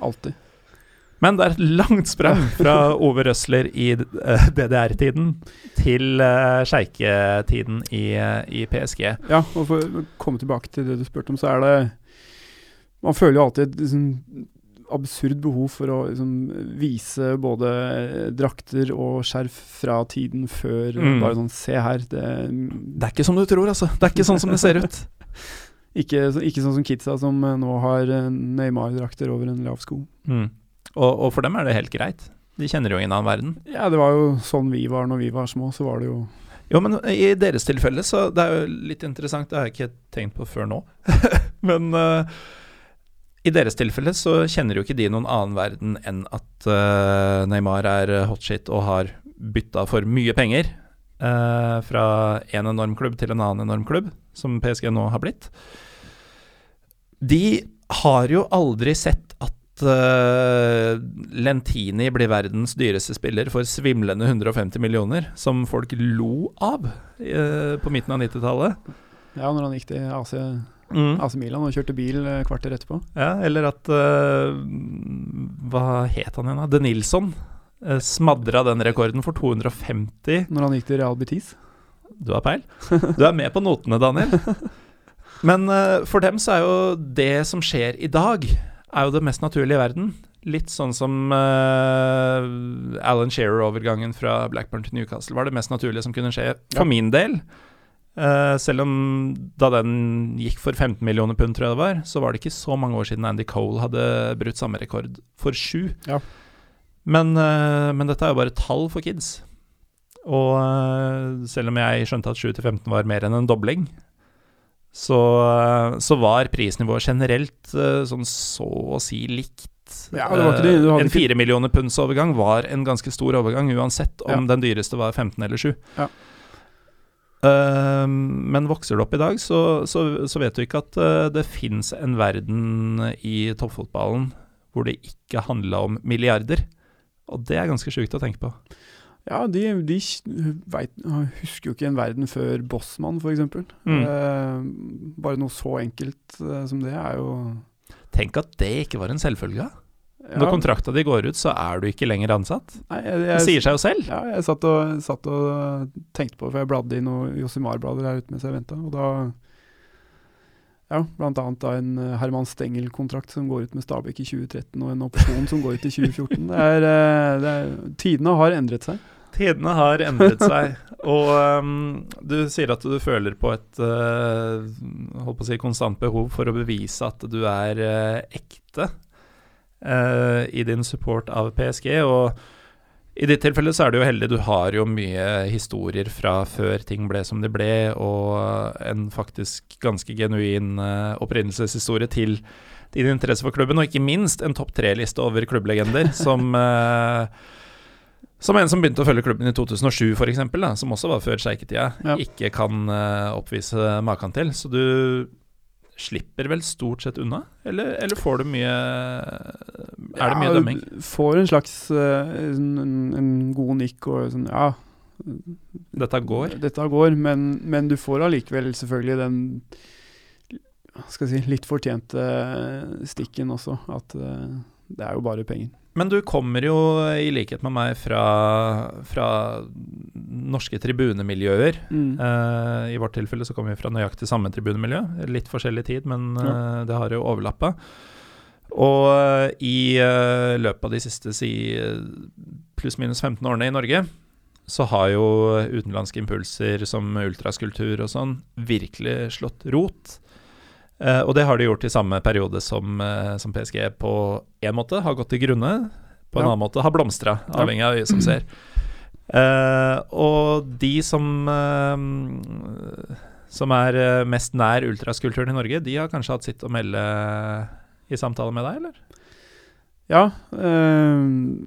Speaker 2: Alltid.
Speaker 1: Men det er et langt sprang fra Ove Røsler i eh, DDR-tiden til uh, sjeiketiden i, eh, i PSG.
Speaker 2: Ja, og for å komme tilbake til det du spurte om, så er det Man føler jo alltid et liksom, absurd behov for å liksom, vise både drakter og skjerf fra tiden før.
Speaker 1: Mm.
Speaker 2: Bare sånn Se her. Det,
Speaker 1: Det er ikke som du tror, altså. Det er ikke sånn som det ser ut.
Speaker 2: ikke, ikke sånn som kidsa som nå har Neymar-drakter over en lav sko.
Speaker 1: Mm. Og, og for dem er det helt greit. De kjenner jo ingen annen verden.
Speaker 2: Ja, det var jo sånn vi var når vi var små. Så var det jo
Speaker 1: Jo, men i deres tilfelle, så det er jo litt interessant, det har jeg ikke tenkt på før nå. men uh, i deres tilfelle så kjenner jo ikke de noen annen verden enn at uh, Neymar er hotshit og har bytta for mye penger uh, fra en enorm klubb til en annen enorm klubb, som PSG nå har blitt. De har jo aldri sett at eh, Lentini blir verdens dyreste spiller for svimlende 150 millioner, som folk lo av uh, på midten av 90-tallet.
Speaker 2: Ja, når han gikk til AC,
Speaker 1: Mm.
Speaker 2: AC Milan og kjørte bil eh, kvarter etterpå.
Speaker 1: Ja, eller at uh, Hva het han igjen, da? De Nilsson uh, smadra den rekorden for 250
Speaker 2: Når han gikk til Real Betis.
Speaker 1: Du har peil. Du er med på notene, Daniel. Men for dem så er jo det som skjer i dag, er jo det mest naturlige i verden. Litt sånn som uh, Alan Shearer-overgangen fra Blackburn til Newcastle var det mest naturlige som kunne skje for
Speaker 2: Ja.
Speaker 1: min del. Uh, selv om da den gikk for 15 millioner pund, tror jeg det var, så var det ikke så mange år siden Andy Cole hadde brutt samme rekord for sju.
Speaker 2: Ja.
Speaker 1: Men, uh, men dette er jo bare tall for kids. Og selv om jeg skjønte at 7 til 15 var mer enn en dobling, så, eh, så var prisnivået generelt eh, sånn så å si likt.
Speaker 2: Ja, det var ikke det. Du hadde
Speaker 1: en fire millioner punds overgang var en ganske stor overgang, uansett om
Speaker 2: Ja.
Speaker 1: den dyreste var 15 eller 7.
Speaker 2: Ja.
Speaker 1: Uh, men vokser du opp i dag, så, så, så vet du ikke at uh, det fins en verden i toppfotballen hvor det ikke handla om milliarder. Og det er ganske sjukt å tenke på.
Speaker 2: Ja, de, de vet, husker jo ikke en verden før Bossmann, f.eks.
Speaker 1: Mm.
Speaker 2: Eh, bare noe så enkelt eh, som det er jo
Speaker 1: Tenk at det ikke var en selvfølge.
Speaker 2: ja,
Speaker 1: Når kontrakta di går ut, så er du ikke lenger ansatt.
Speaker 2: nei, jeg,
Speaker 1: Det sier seg jo selv.
Speaker 2: Ja, jeg satt og, satt og tenkte på, for jeg bladde i noen Josimar-blader her ute mens jeg venta, og da Ja, blant annet da en eh, Herman Stengel-kontrakt som går ut med Stabæk i 2013, og en opsjon som går ut i 2014. Det er, eh, det er, tidene har endret seg.
Speaker 1: Tidene har endret seg, og um, du sier at du føler på et uh, holdt på å si konstant behov for å bevise at du er uh, ekte uh, i din support av PSG. Og i ditt tilfelle så er du jo heldig, du har jo mye historier fra før ting ble som de ble, og en faktisk ganske genuin øh, opprinnelseshistorie til din interesse for klubben, og ikke minst en topp tre-liste over klubblegender som øh, som en som begynte å følge klubben i 2007 f.eks., som også var før sjeiketida,
Speaker 2: Ja.
Speaker 1: ikke kan uh, oppvise maken til. Så du slipper vel stort sett unna? Eller, eller får du mye Er det mye
Speaker 2: Ja,
Speaker 1: dømming?
Speaker 2: du Får en slags eh, en, en- god nikk og sånn Ja,
Speaker 1: Dette går?
Speaker 2: dette går, men, men du får allikevel selvfølgelig den skal jeg si, litt fortjente stikken også. At eh, det er jo bare penger.
Speaker 1: Men du kommer jo, i likhet med meg, fra, fra norske tribunemiljøer.
Speaker 2: Mm.
Speaker 1: Uh, I vårt tilfelle så kommer vi fra nøyaktig samme tribunemiljø. Litt forskjellig tid, men eh, det har jo overlappa. Og uh, i løpet av de siste si pluss-minus 15 årene i Norge, så har jo utenlandske impulser som ultraskulptur og sånn virkelig slått rot. Eh, og det har de gjort i samme periode som, eh, som PSG på én måte har gått til grunne, på en
Speaker 2: Ja.
Speaker 1: annen måte har blomstra, avhengig av øyet som ser. Uh, og de som uh, som er mest nær ultraskulpturen i Norge, de har kanskje hatt sitt å melde i samtale med deg, eller?
Speaker 2: Ja. Uh,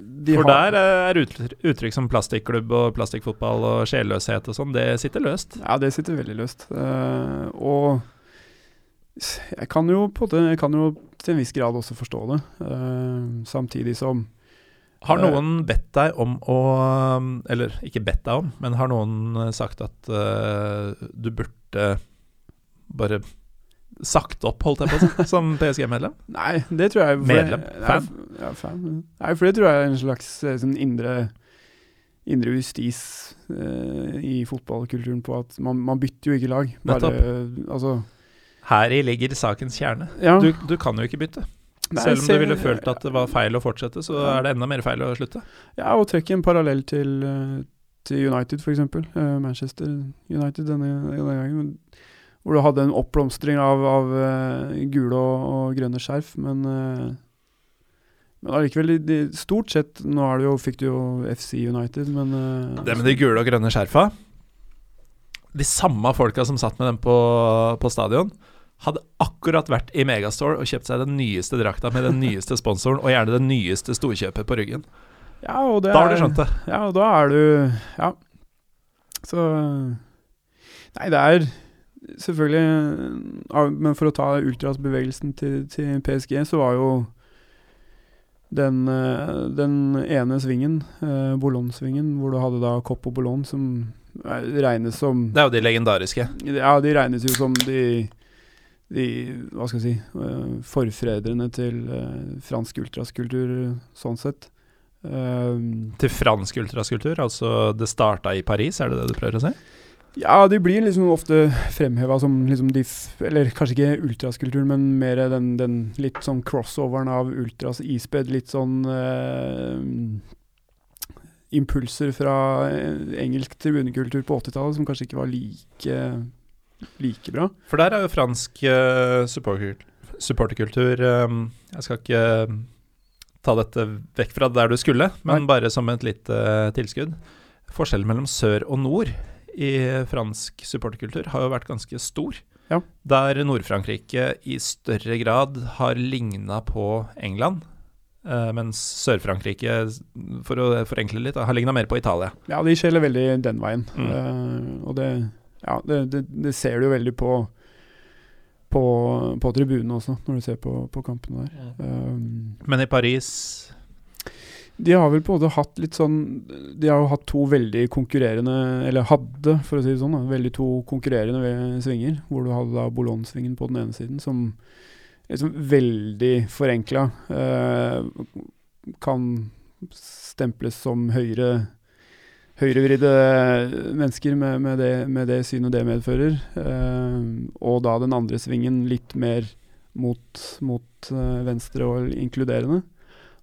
Speaker 2: de
Speaker 1: For
Speaker 2: har-
Speaker 1: der er uttrykk, uttrykk som plastikklubb og plastikkfotball og sjelløshet og sånn, det sitter løst.
Speaker 2: Ja, det sitter veldig løst. Og Jeg kan jo Jeg kan jo til en viss grad også forstå det. Uh, samtidig som
Speaker 1: Har noen bedt deg om å Eller ikke bedt deg om, men har noen sagt at uh, du burde bare sagt opp, holdt jeg på å si, som PSG-medlem?
Speaker 2: Nei, det tror jeg
Speaker 1: Medlem? Fan?
Speaker 2: Ja, fan. Nei, for det tror jeg er en slags sånn indre indre justis uh, i fotballkulturen på at man, man, bytter jo ikke lag. Bare, altså,
Speaker 1: Heri ligger sakens kjerne.
Speaker 2: Ja.
Speaker 1: Du, du, kan jo ikke bytte. Nei, Selv om du ville følt at det var feil å fortsette, så ja. er det enda mer feil å slutte.
Speaker 2: Ja, og trekk en parallell til, eh, til United, f.eks. Eh, Manchester United denne, denne, gangen. Hvor du hadde en oppblomstring av, av uh, gule og, og, grønne skjerf, men men allikevel, stort sett Nå er det jo, fikk du jo FC United, men uh,
Speaker 1: Det med de gule og grønne skjerfa De samme folka som satt med dem på, på stadion, hadde akkurat vært i Megastore og kjøpt seg den nyeste drakta med den nyeste sponsoren, og gjerne det nyeste storkjøpet på ryggen.
Speaker 2: Ja, og det
Speaker 1: da har du skjønt det.
Speaker 2: Ja, og da er du Ja. Så Nei, det er selvfølgelig Men for å ta ultrasbevegelsen til, til PSG, så var jo den, eh, den ene svingen, eh, Boulon-svingen, hvor du hadde da Copp og Boulogne, som regnes som
Speaker 1: Det er jo de legendariske.
Speaker 2: Ja, de regnes jo som de, de Hva skal jeg si uh, Forfedrene til uh, fransk ultraskultur, sånn sett.
Speaker 1: Til fransk ultraskultur? Altså det starta i Paris, er det det du prøver å si?
Speaker 2: Ja, de blir liksom ofte fremheva som liksom de Eller kanskje ikke ultraskulpturen, men mer den, den, litt sånn crossoveren av ultras ispedd. Litt sånn eh, impulser fra eh, engelsk tribunekultur på 80-tallet som kanskje ikke var like, like bra.
Speaker 1: For der er jo fransk uh, supporterkultur um, Jeg skal ikke ta dette vekk fra der du skulle, men Nei. bare som et lite uh, tilskudd. Forskjellen mellom sør og nord i fransk supporterkultur har jo vært ganske stor.
Speaker 2: Ja.
Speaker 1: Der Nord-Frankrike i større grad har ligna på England. Uh, mens Sør-Frankrike, for å forenkle litt, har ligna mer på Italia.
Speaker 2: Ja, de skjeller veldig den veien. Mm. Uh, og det, ja, det, det, det, ser du jo veldig på på, på tribunene også, når du ser på, på kampene der. Um,
Speaker 1: Men i Paris
Speaker 2: de har vel på en måte hatt litt sånn De har jo hatt to veldig konkurrerende Eller hadde, for å si det sånn, da, veldig to konkurrerende svinger. Hvor du hadde da Boulogne-svingen på den ene siden, som liksom veldig forenkla eh, kan stemples som høyre høyrevridde mennesker med, med, det, med, det, synet det medfører. Eh, og da den andre svingen litt mer mot, mot uh, venstre og inkluderende.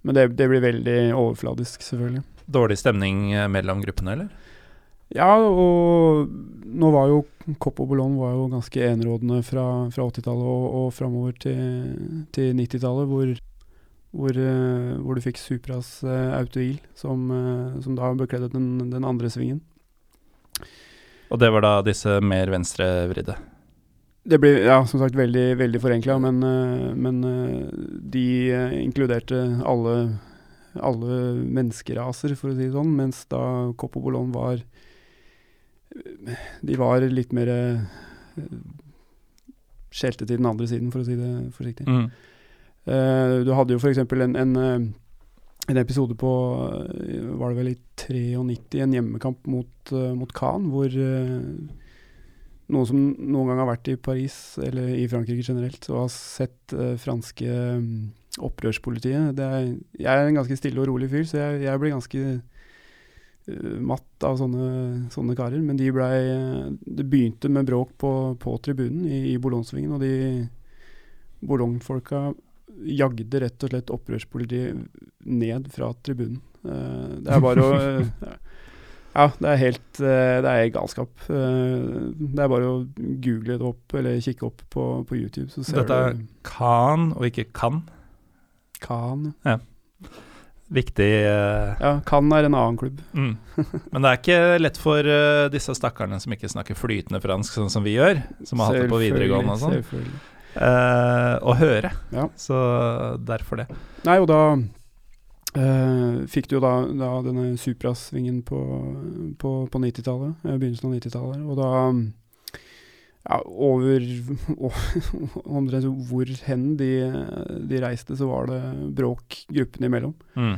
Speaker 2: Men det, det, blir veldig overfladisk, selvfølgelig.
Speaker 1: Dårlig stemning eh, mellom gruppene, eller?
Speaker 2: Ja, og nå var jo Kopp og Boulogne var jo ganske enerådende fra, fra 80-tallet og, og framover til, til 90-tallet, hvor, hvor, uh, hvor, du fikk Supras uh, Autoil, som, uh, som, da bekledde den, den andre svingen.
Speaker 1: Og det var da disse mer venstrevridde?
Speaker 2: Det blir ja, som sagt veldig, veldig forenkla, men, eh, men, eh, de eh, inkluderte alle, alle, menneskeraser, for å si det sånn, mens da Coppo Bollon var De var litt mer skjelte til den andre siden, for å si det forsiktig.
Speaker 1: Mm.
Speaker 2: Uh, du hadde jo f.eks. En, en, en episode på Var det vel i 93, en hjemmekamp mot, mot Caen, hvor noen som noen gang har vært i Paris, eller i Frankrike generelt, og har sett uh, franske um, opprørspolitiet er, Jeg er en ganske stille og rolig fyr, så jeg, jeg blir ganske uh, matt av sånne, sånne, karer. Men de ble, det begynte med bråk på, på tribunen i, i Boulogne-svingen, og de Boulogne-folka jagde rett og slett opprørspolitiet ned fra tribunen. Uh, det er bare å Ja, det er helt eh, Det er galskap. Eh, det er bare å google det opp, eller kikke opp på, på YouTube. Så ser
Speaker 1: Dette er Khan og ikke Kan?
Speaker 2: Khan.
Speaker 1: Ja. Viktig.
Speaker 2: Ja, Kan er en annen klubb.
Speaker 1: Mm. Men det er ikke lett for disse stakkarene som ikke snakker flytende fransk, sånn som vi gjør, som har hatt det på videregående og sånn, uh, å høre.
Speaker 2: Ja.
Speaker 1: Så derfor det.
Speaker 2: Nei, og da Uh, fikk du jo da, da denne Supra-svingen på, på, på 90-tallet, uh, begynnelsen av 90-tallet. Og da ja, over Omtrent hvor hen de, de reiste, så var det bråk gruppene imellom.
Speaker 1: Mm.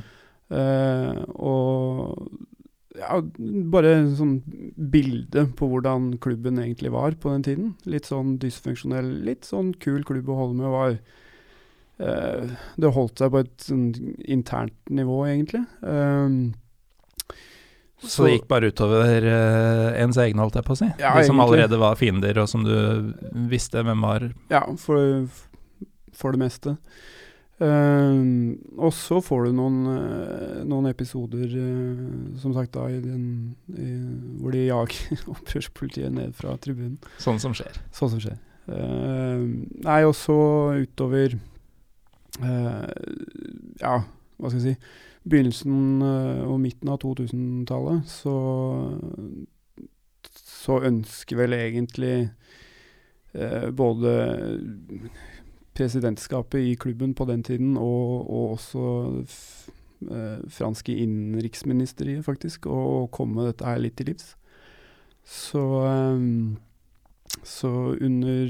Speaker 2: Uh, og ja, bare sånn bilde på hvordan klubben egentlig var på den tiden. Litt sånn dysfunksjonell, litt sånn kul klubb å holde med. var eh, Det holdt seg på et sånn internt nivå, egentlig. Um,
Speaker 1: så, det gikk bare utover uh, ens egne, holdt jeg på å si?
Speaker 2: Ja,
Speaker 1: De som
Speaker 2: egentlig.
Speaker 1: allerede var fiender, og som du visste hvem var?
Speaker 2: Ja, for, for det meste. Uh, og så får du noen, uh, noen episoder, uh, som sagt, da, i den, i, hvor de jager opprørspolitiet ned fra tribunen.
Speaker 1: Sånn som skjer.
Speaker 2: Sånn som skjer. nei, og så utover Ja, hva skal jeg si begynnelsen og midten av 2000-tallet, så, så ønsker vel egentlig eh, både presidentskapet i klubben på den tiden og, og også eh, franske innenriksministeriet, faktisk, å komme dette her litt til livs. Så eh, så under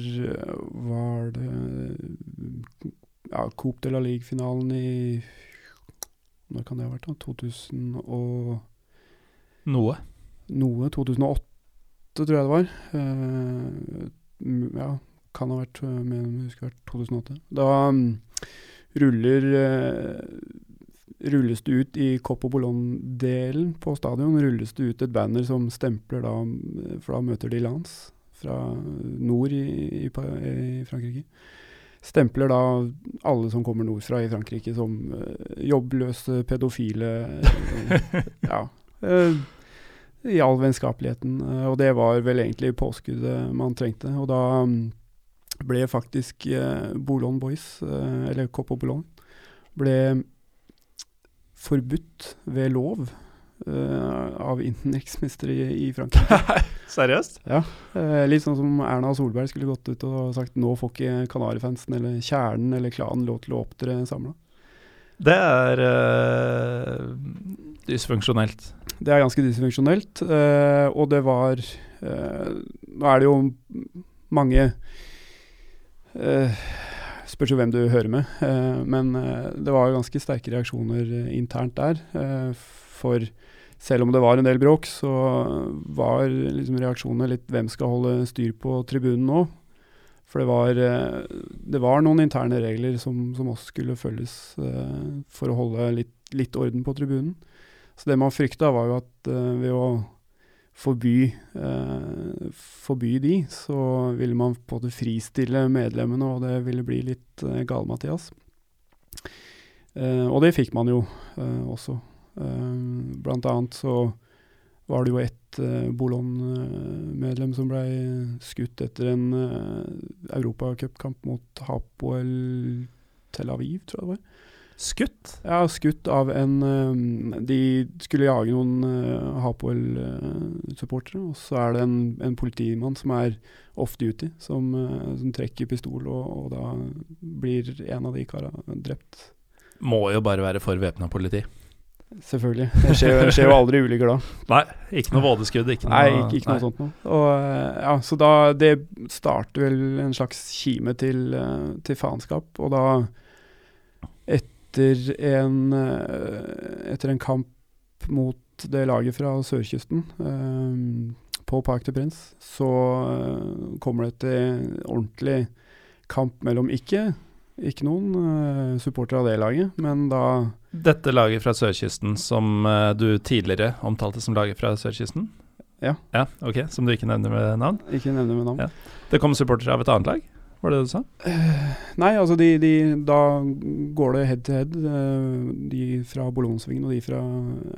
Speaker 2: Var det ja, Coupe de la Ligue-finalen i når kan det ha vært? da? 2000 og
Speaker 1: Noe.
Speaker 2: Noe. 2008, tror jeg det var. Eh, ja, kan ha vært med, husker vært 2008. Da um, ruller uh, rulles det ut i Coppo Boulogne-delen på stadion rulles det ut et banner som stempler da For da møter de Lance fra nord i, i, i Frankrike stempler da alle som kommer nordfra i Frankrike som uh, jobbløse, pedofile Ja. I all vennskapeligheten. og det var vel egentlig påskuddet man trengte. Og da um, ble faktisk Boulogne Boys, eller Copo Bolon, ble forbudt ved lov eh, av innenriksministre i, i Frankrike.
Speaker 1: Seriøst?
Speaker 2: Ja. Uh, litt sånn som Erna Solberg skulle gått ut og sagt nå får ikke Kanarifansen eller Kjernen eller klanen lov til å opptre samla.
Speaker 1: Det er uh, dysfunksjonelt.
Speaker 2: Det er ganske dysfunksjonelt, og det var Nå er det jo mange Spørs jo hvem du hører med, men det var jo ganske sterke reaksjoner internt der. for selv om det var en del bråk, så var liksom reaksjonene litt hvem skal holde styr på tribunen nå? For det var, det var noen interne regler som, som også skulle følges for å holde litt, litt, orden på tribunen. Så det man frykta, var jo at ved å forby, eh, forby de, så ville man på en måte fristille medlemmene, og det ville bli litt eh, gal-Mathias. og det fikk man jo også. Uh, blant annet så var det jo ett uh, Bolon-medlem som ble skutt etter en eh, europacupkamp mot Hapoel Tel Aviv, tror jeg det var.
Speaker 1: Skutt?
Speaker 2: Ja, skutt av en um, De skulle jage noen uh, Hapoel-supportere, og så er det en, en, politimann som er off duty, som, som trekker pistol, og, og, da blir en av de kara drept.
Speaker 1: Må jo bare være for væpna politi.
Speaker 2: Selvfølgelig. Det skjer, det skjer, jo aldri ulykker da.
Speaker 1: Nei, ikke noe vådeskudd? Ikke noe,
Speaker 2: nei, ikke, ikke noe nei. sånt noe. Og, ja, så da Det starter vel en slags kime til, til faenskap. Og da, etter en, etter en kamp mot det laget fra sørkysten, eh, på Park de Prince, så kommer det til ordentlig kamp mellom ikke ikke noen eh, supportere av det laget, men da
Speaker 1: Dette laget fra sørkysten som uh, du tidligere omtalte som laget fra sørkysten?
Speaker 2: Ja.
Speaker 1: ja. Ok, Som du ikke nevner med navn?
Speaker 2: Ikke nevner med navn.
Speaker 1: Ja. Det kom supportere av et annet lag? Var det det du sa?
Speaker 2: Uh, nei, altså de, de, da går det head to head. de fra Boulogne-svingen og de fra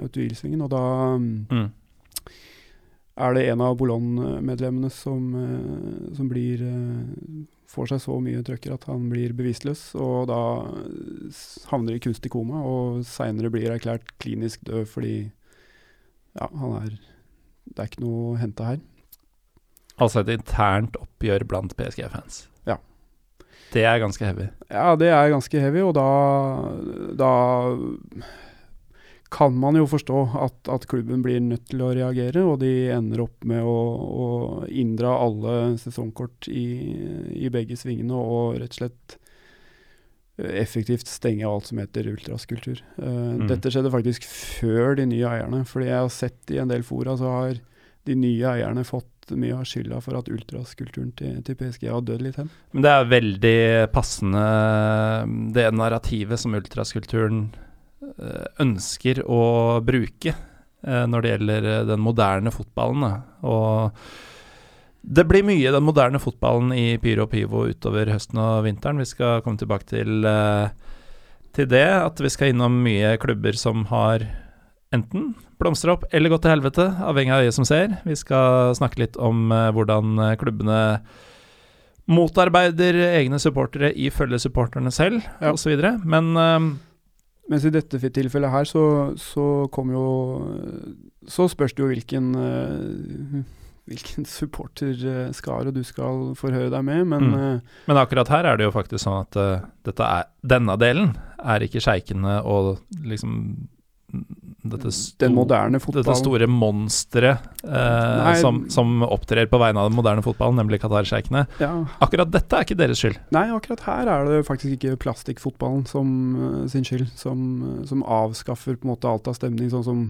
Speaker 2: Autuil-svingen, og da mm er det en av Boulogne-medlemmene som, som, blir får seg så mye trøkker at han blir bevisstløs, og da havner i kunstig koma, og seinere blir erklært klinisk død fordi ja, han er Det er ikke noe å hente her.
Speaker 1: Altså et internt oppgjør blant PSG-fans? Det er ganske heavy?
Speaker 2: Ja, det er ganske heavy, og da, da kan man jo forstå at, at, klubben blir nødt til å reagere, og de ender opp med å, å inndra alle sesongkort i, i, begge svingene og rett og slett eh, effektivt stenge alt som heter ultraskultur. Uh, mm. Dette skjedde faktisk før de nye eierne, fordi jeg har sett i en del fora så har de nye eierne fått mye av skylda for at ultraskulturen til, til, PSG har dødd litt hen.
Speaker 1: Men det er veldig passende, det narrativet som ultraskulturen Eh, ønsker å bruke eh, når det gjelder eh, den moderne fotballen. Og det blir mye den moderne fotballen i Pyro og Pivo utover høsten og vinteren. Vi skal komme tilbake til, til det. At vi skal innom mye klubber som har enten blomstre opp eller gå til helvete, avhengig av øyet som ser. Vi skal snakke litt om hvordan klubbene motarbeider egne supportere ifølge supporterne selv, ja. osv. Men
Speaker 2: mens i dette tilfellet her, så, så kom jo Så spørs det jo hvilken uh, hvilken supporterskare du skal forhøre deg med, men mm.
Speaker 1: Men akkurat her er det jo faktisk sånn at uh, dette er, denne delen er ikke sjeikene og liksom dette, sto, dette store monsteret eh, som, som, opptrer på vegne av den moderne fotballen, nemlig Qatar-sjeikene. Ja. Akkurat dette er ikke deres skyld.
Speaker 2: Nei, akkurat her er det faktisk ikke plastikkfotballen som, uh, sin skyld, som, uh, som, avskaffer på en måte alt av stemning, sånn som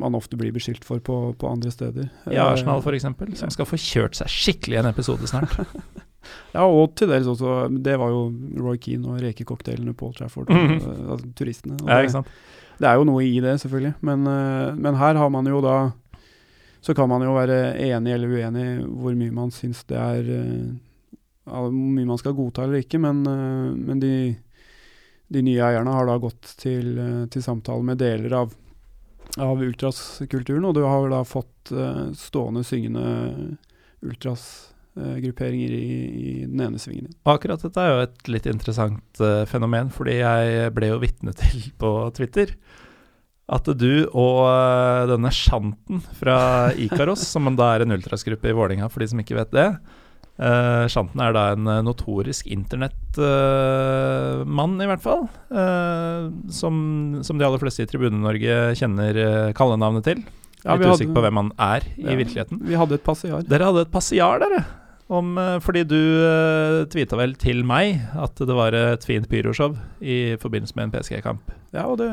Speaker 2: man ofte blir beskyldt for på, på andre steder.
Speaker 1: I Arsenal f.eks., som skal få kjørt seg skikkelig i en episode snart.
Speaker 2: ja, og til dels også Det var jo Roy Keane og rekecocktailene på Old Trafford, mm -hmm. altså, turistene.
Speaker 1: ja, ikke sant?
Speaker 2: Det er jo noe i det, selvfølgelig. Men, uh, men, her har man jo da Så kan man jo være enig eller uenig hvor mye man syns det er uh, Hvor mye man skal godta eller ikke, men, uh, men de, de, nye eierne har da gått til, til samtale med deler av, av ultraskulturen, og du har da fått stående syngende ultras grupperinger i, i, den ene svingen.
Speaker 1: Akkurat dette er jo et litt interessant uh, fenomen, fordi jeg ble jo vitne til på Twitter at du og uh, denne Shanten fra Ikaros, som da er en ultrasgruppe i Vålinga for de som ikke vet det uh, Shanten er da en notorisk internettmann, i hvert fall. Som, som, de aller fleste i Tribune-Norge kjenner kallenavnet til. Ja, Litt usikker på hvem han er i ja, virkeligheten.
Speaker 2: Vi hadde et passiar.
Speaker 1: Dere hadde et passiar, dere. Om, eh, fordi du uh, tvita vel til meg at det var et fint pyroshow i forbindelse med en PSG-kamp.
Speaker 2: Ja, og det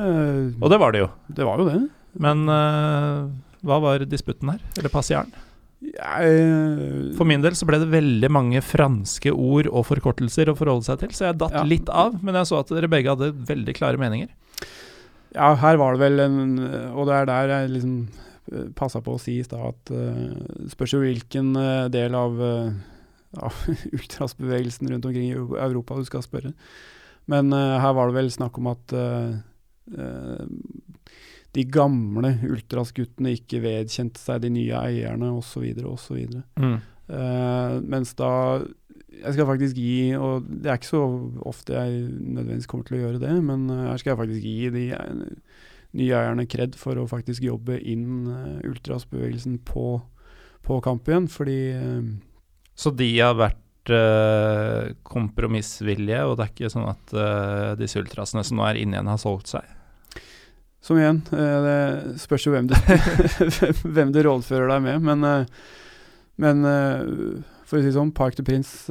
Speaker 1: Og det var det jo.
Speaker 2: Det var jo det.
Speaker 1: Men uh, hva var disputten her? Eller passiaren?
Speaker 2: Jeg,
Speaker 1: For min del så ble det veldig mange franske ord og forkortelser å forholde seg til, så jeg datt ja. litt av. Men jeg så at dere begge hadde veldig klare meninger.
Speaker 2: Ja, her var det vel en Og det er der jeg liksom passa på å si i stad at uh, spørs jo hvilken uh, del av, uh, av ultrasbevegelsen rundt omkring i Europa du skal spørre. Men her var det vel snakk om at de gamle ultrasguttene ikke vedkjente seg de nye eierne osv. osv. Mm. mens da jeg skal faktisk gi, og det er ikke så ofte jeg nødvendigvis kommer til å gjøre det, men her skal jeg faktisk gi de nye eierne kred for å faktisk jobbe inn uh, ultrasbevegelsen på, på, kamp igjen, fordi uh,
Speaker 1: Så de har vært uh, kompromissvillige, og det er ikke sånn at disse ultrasene som nå er inne igjen, har solgt seg?
Speaker 2: Som igjen, det spørs jo hvem du, hvem du rådfører deg med, men, men for å si sånn, Park to Prince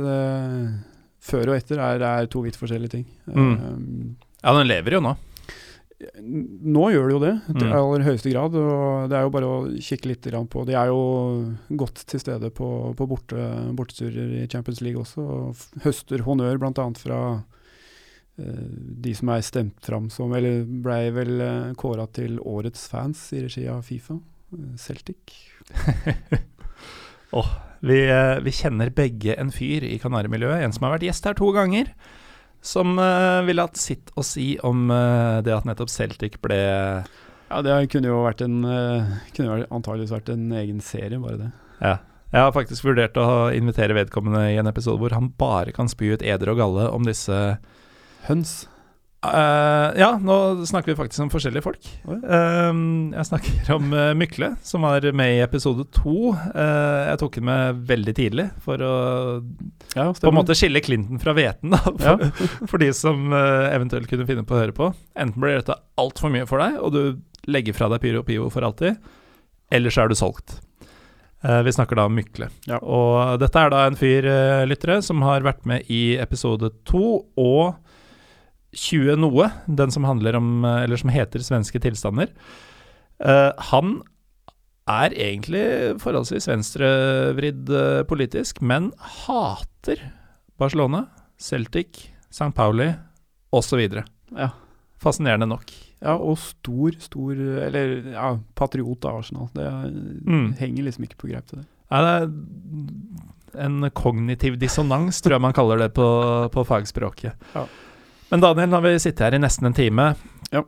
Speaker 2: før og etter er, er to vidt forskjellige ting.
Speaker 1: Mm. ja, den lever jo nå.
Speaker 2: Nå gjør det jo det, i mm. aller høyeste grad. og Det er jo bare å kikke litt på De er jo godt til stede på, på borte, borteturer i Champions League også, og høster honnør bl.a. fra uh, de som er stemt fram som Eller blei vel uh, kåra til årets fans i regi av Fifa. Uh, Celtic.
Speaker 1: oh, vi, vi kjenner begge en fyr i Kanarimiljøet, en som har vært gjest her to ganger som uh, ville hatt sitt å si om uh, det at nettopp Celtic ble
Speaker 2: Ja, det kunne jo vært en uh, Kunne antageligvis vært en egen serie, bare det.
Speaker 1: Ja. Jeg har faktisk vurdert å invitere vedkommende i en episode hvor han bare kan spy ut eder og galle om disse
Speaker 2: Høns?
Speaker 1: Eh, ja, nå snakker vi faktisk om forskjellige folk. Eh, jeg snakker om uh, Mykle, som var med i episode to. Eh, jeg tok den med veldig tidlig for å
Speaker 2: Ja,
Speaker 1: på en måte skille Clinton fra hveten, da, for, for de som eventuelt kunne finne på å høre på. Enten blir dette altfor mye for deg, og du legger fra deg Pyro Pivo for alltid, eller så er du solgt. Vi snakker da om Mykle.
Speaker 2: Ja.
Speaker 1: Og dette er da en fyr, lyttere, som har vært med i episode to og 20 noe, den som handler om, eh, eller som heter Svenske tilstander. uh, han er egentlig forholdsvis venstrevridd uh, politisk, men hater Barcelona, Celtic, St. Pauli osv.
Speaker 2: Ja.
Speaker 1: Fascinerende nok.
Speaker 2: Ja, og stor, stor Eller ja, patriot av Arsenal. Det
Speaker 1: Mm.
Speaker 2: henger liksom ikke på greip til det.
Speaker 1: Nei, det er en kognitiv dissonans, tror jeg man kaller det på, på fagspråket.
Speaker 2: Ja.
Speaker 1: Men Daniel, nå har vi sittet her i nesten en time.
Speaker 2: Ja.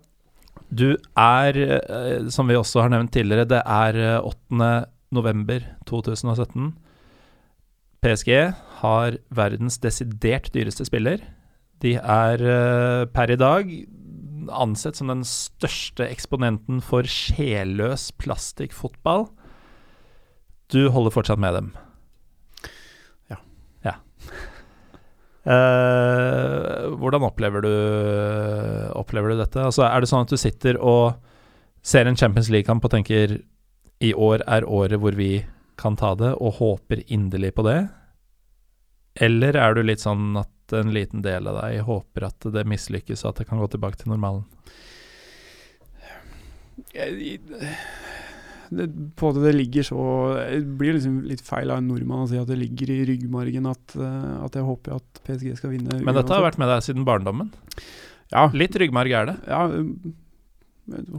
Speaker 1: Du er, eh, som vi også har nevnt tidligere, det er eh, 8. november 2017. PSG har verdens desidert dyreste spiller. De er eh, per i dag ansett som den største eksponenten for sjelløs plastikkfotball. Du holder fortsatt med dem?
Speaker 2: Ja.
Speaker 1: Ja. Eh, hvordan opplever du, opplever du dette? Altså, er det sånn at du sitter og ser en Champions League-kamp og tenker i år er året hvor vi kan ta det, og håper inderlig på det? Eller er du litt sånn at en liten del av deg håper at det mislykkes, og at det kan gå tilbake til normalen?
Speaker 2: Jeg, Jeg- det, på at det ligger så Det blir liksom litt feil av en nordmann å si at det ligger i ryggmargen at, eh, at jeg håper at PSG skal vinne.
Speaker 1: Men dette har vært med deg siden barndommen.
Speaker 2: Ja,
Speaker 1: Litt ryggmarg er det.
Speaker 2: ja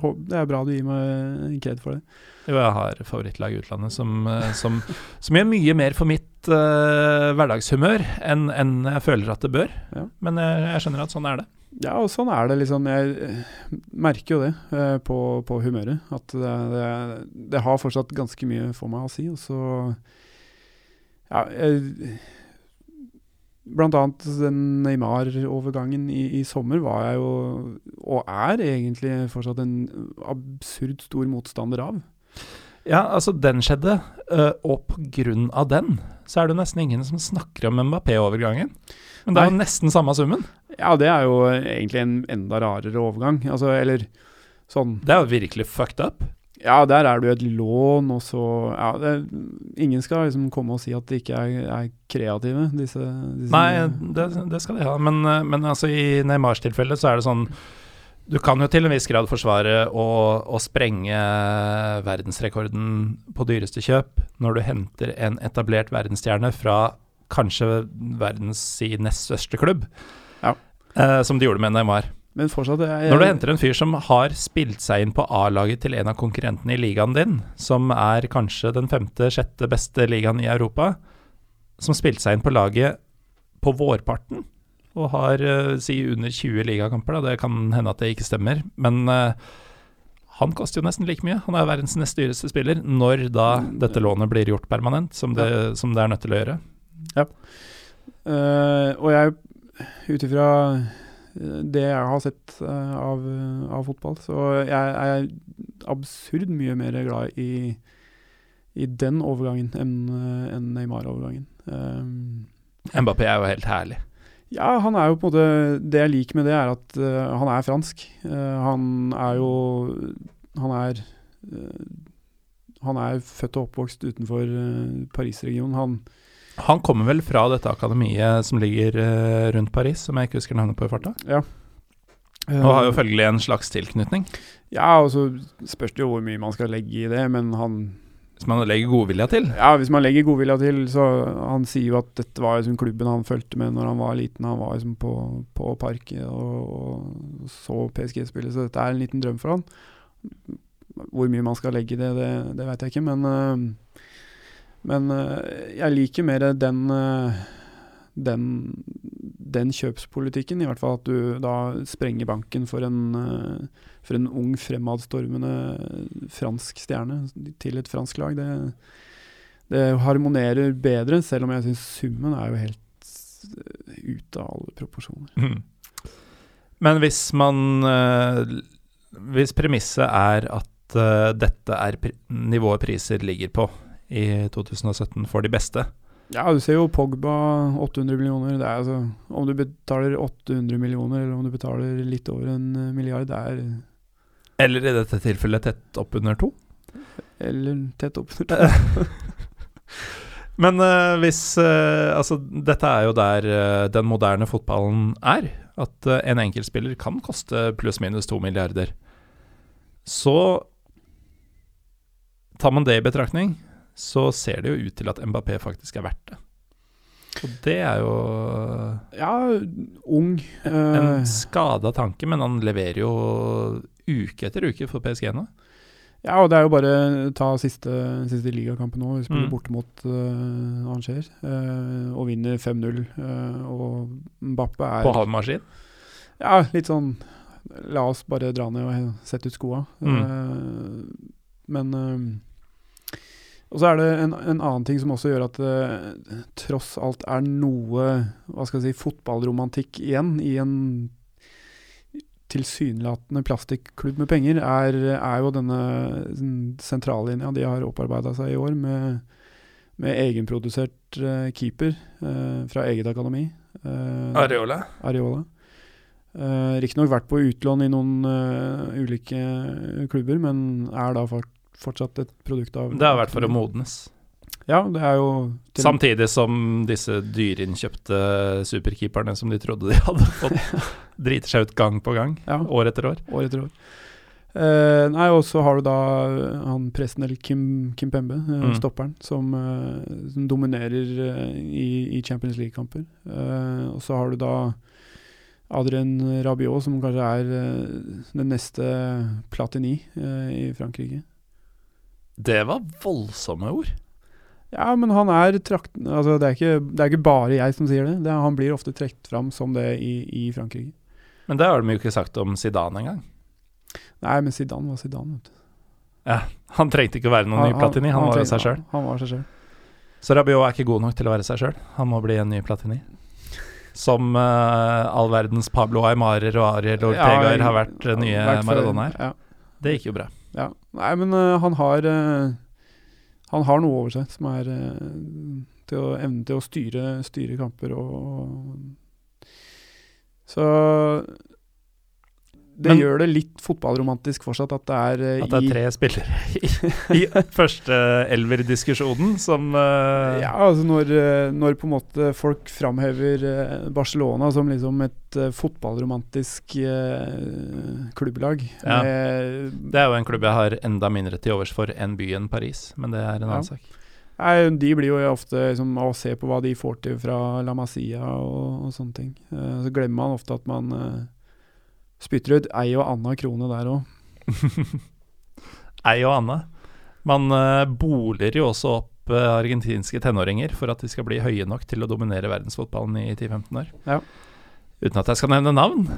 Speaker 2: hå- det er bra du gir meg kred for det.
Speaker 1: Jo, jeg har favorittlag i utlandet som, eh, som, som gjør mye mer for mitt uh, hverdagshumør enn enn jeg føler at det bør.
Speaker 2: Ja.
Speaker 1: Men jeg, jeg skjønner at sånn er det.
Speaker 2: Ja, og sånn er det liksom. Jeg eh, merker jo det eh, på, på humøret. At det, det, det har fortsatt ganske mye for meg å si. Og så Ja, jeg, blant annet den Neymar-overgangen i, i sommer var jeg jo, og er egentlig fortsatt en absurd stor motstander av.
Speaker 1: Ja, altså, den skjedde, eh, og på grunn av den så er det nesten ingen som snakker om Mbappé-overgangen. Men det er jo nesten samme summen.
Speaker 2: Ja, det er jo egentlig en enda rarere overgang. Altså, eller sånn
Speaker 1: Det er jo virkelig fucked up.
Speaker 2: Ja, der er det jo et lån, og så ja, det, Ingen skal liksom komme og si at de ikke er, er kreative, disse, disse
Speaker 1: Nei, det, det skal de ha. Men, eh, men altså, i Neymars tilfelle så er det sånn Du kan jo til en viss grad forsvare å, å sprenge verdensrekorden på dyreste kjøp når du henter en etablert verdensstjerne fra kanskje verdens i nest største klubb,
Speaker 2: Ja.
Speaker 1: Eh, som de gjorde med Neymar.
Speaker 2: Men fortsatt jeg,
Speaker 1: Når du henter en fyr som har spilt seg inn på A-laget til en av konkurrentene i ligaen din, som er kanskje den femte-sjette beste ligaen i Europa, som spilte seg inn på laget på vårparten, og har eh, si under 20 ligakamper, da. det kan hende at det ikke stemmer, men eh, han koster jo nesten like mye. Han er verdens nest dyreste spiller, når da dette lånet blir gjort permanent, som det, som det er nødt til å gjøre.
Speaker 2: Eh, og jeg, ut ifra eh, det jeg har sett eh, av, av fotball, så jeg er absurd mye mer glad i, i den overgangen enn en Neymar-overgangen. Um,
Speaker 1: Mbappé er jo helt herlig.
Speaker 2: ja, han er jo på en måte Det jeg liker med det, er at uh, han er fransk. Uh, han er jo Han er uh, Han er født og oppvokst utenfor Paris-regionen. Han
Speaker 1: Han kommer vel fra dette akademiet som ligger eh, rundt Paris, som jeg ikke husker navnet på i farta,
Speaker 2: Ja.
Speaker 1: og har jo følgelig en slags tilknytning.
Speaker 2: Ja, og så spørs det jo hvor mye man skal legge i det, men han
Speaker 1: Hvis man legger godvilja til.
Speaker 2: Ja, hvis man legger godvilja til, så Han sier jo at dette var liksom klubben han fulgte med når han var liten. Han var liksom på, på parket og, og så PSG spille, så dette er en liten drøm for han. Hvor mye man skal legge i det, det, det vet jeg ikke, men øh, Men øh, jeg liker mer den øh, den, den kjøpspolitikken, i hvert fall at du da sprenger banken for en, øh, for en ung, fremadstormende fransk stjerne til et fransk lag. Det, det harmonerer bedre, selv om jeg syns summen er jo helt ute av alle proporsjoner.
Speaker 1: Mm. Men hvis man eh, Hvis premisset er at eh, dette er nivået priser ligger på i 2017 for de beste
Speaker 2: Ja, du ser jo Pogba 800 millioner. Det er altså Om du betaler 800 millioner, eller om du betaler litt over en eh, milliard, det er
Speaker 1: Eller i dette tilfellet tett oppunder to.
Speaker 2: Eller tett opp.
Speaker 1: Men uh, hvis uh, Altså, dette er jo der uh, den moderne fotballen er. At en enkeltspiller kan koste pluss-minus to milliarder. Så tar man det i betraktning, så ser det jo ut til at Mbappé faktisk er verdt det. Og det er jo
Speaker 2: ja, ung.
Speaker 1: en
Speaker 2: eh,
Speaker 1: skada tanke, men han leverer jo uke etter uke for PSG nå.
Speaker 2: Ja, og det er jo bare ta siste, siste ligakampen nå. Vi spiller
Speaker 1: Mm.
Speaker 2: borte mot uh, Angers uh, og vinner 5-0. Uh, og Mbappe er
Speaker 1: På havmaskin?
Speaker 2: Ja, litt sånn La oss bare dra ned og sette ut skoa.
Speaker 1: Mm.
Speaker 2: Eh, men eh, Og så er det en, en annen ting som også gjør at det tross alt er noe hva skal jeg si, fotballromantikk igjen i en tilsynelatende plastikklubb med penger, er, er jo denne sentrallinja de har opparbeida seg i år, med, med egenprodusert uh, keeper uh, fra eget akademi. Eh,
Speaker 1: Areola.
Speaker 2: Areola. Uh, Riktignok vært på utlån i noen eh, ulike klubber, men er da fort, fortsatt et produkt av
Speaker 1: Det har vært for å modnes.
Speaker 2: Ja, det er jo
Speaker 1: Samtidig som disse dyrinnkjøpte superkeeperne som de trodde de hadde fått, driter seg ut gang på gang,
Speaker 2: Ja.
Speaker 1: år etter år.
Speaker 2: år etter år. Uh, nei, og så har du da eh, han Presnel Kim, Kim Pembe, uh,
Speaker 1: Mm.
Speaker 2: stopperen, som, uh, som dominerer i, i Champions League-kamper. Og så har du da Adrien Rabiot, som kanskje er den neste Platini i Frankrike.
Speaker 1: Det var voldsomme ord.
Speaker 2: Ja, men han er trakt... Altså, det er, ikke, det er ikke bare jeg som sier det. det er, han blir ofte trukket fram som det i, i Frankrike.
Speaker 1: Men det har de jo ikke sagt om Zidane engang.
Speaker 2: Nei, men Zidane var Zidane. vet du.
Speaker 1: Han trengte ikke å være noen ny Platini, han, var
Speaker 2: trengte-. Han var seg sjøl.
Speaker 1: Så Rabiot er ikke god nok til å være seg sjøl. Han må bli en ny Platini. Som uh, all verdens Pablo Aymarer og Ariel Ortegaer har vært uh, nye Maradona her.
Speaker 2: Ja,
Speaker 1: Det gikk jo bra.
Speaker 2: Ja. Nei, men uh, han har uh, Han har noe over seg som er uh, til å, evnen til å styre, styre kamper og Så det
Speaker 1: Men-
Speaker 2: gjør det litt fotballromantisk fortsatt at det er uh,
Speaker 1: At det er tre spillere i, i første elver-diskusjonen som uh,
Speaker 2: Ja, altså når, eh, når på en måte folk framhever Barcelona som liksom et uh, fotballromantisk klubblag
Speaker 1: Ja. Det er jo en klubb jeg har enda mindre til overs for enn byen Paris, men det er en annen
Speaker 2: Ja.
Speaker 1: sak.
Speaker 2: Nei, De blir jo ofte liksom, å se på hva de får til fra La Masia og, og sånne ting. Så glemmer man ofte at man spytter ut ei og anna krone der òg.
Speaker 1: Ei og anna. Man eh, boler jo også opp eh, argentinske tenåringer for at de skal bli høye nok til å dominere verdensfotballen i 10-15 år.
Speaker 2: Ja.
Speaker 1: Uten at jeg skal nevne navn.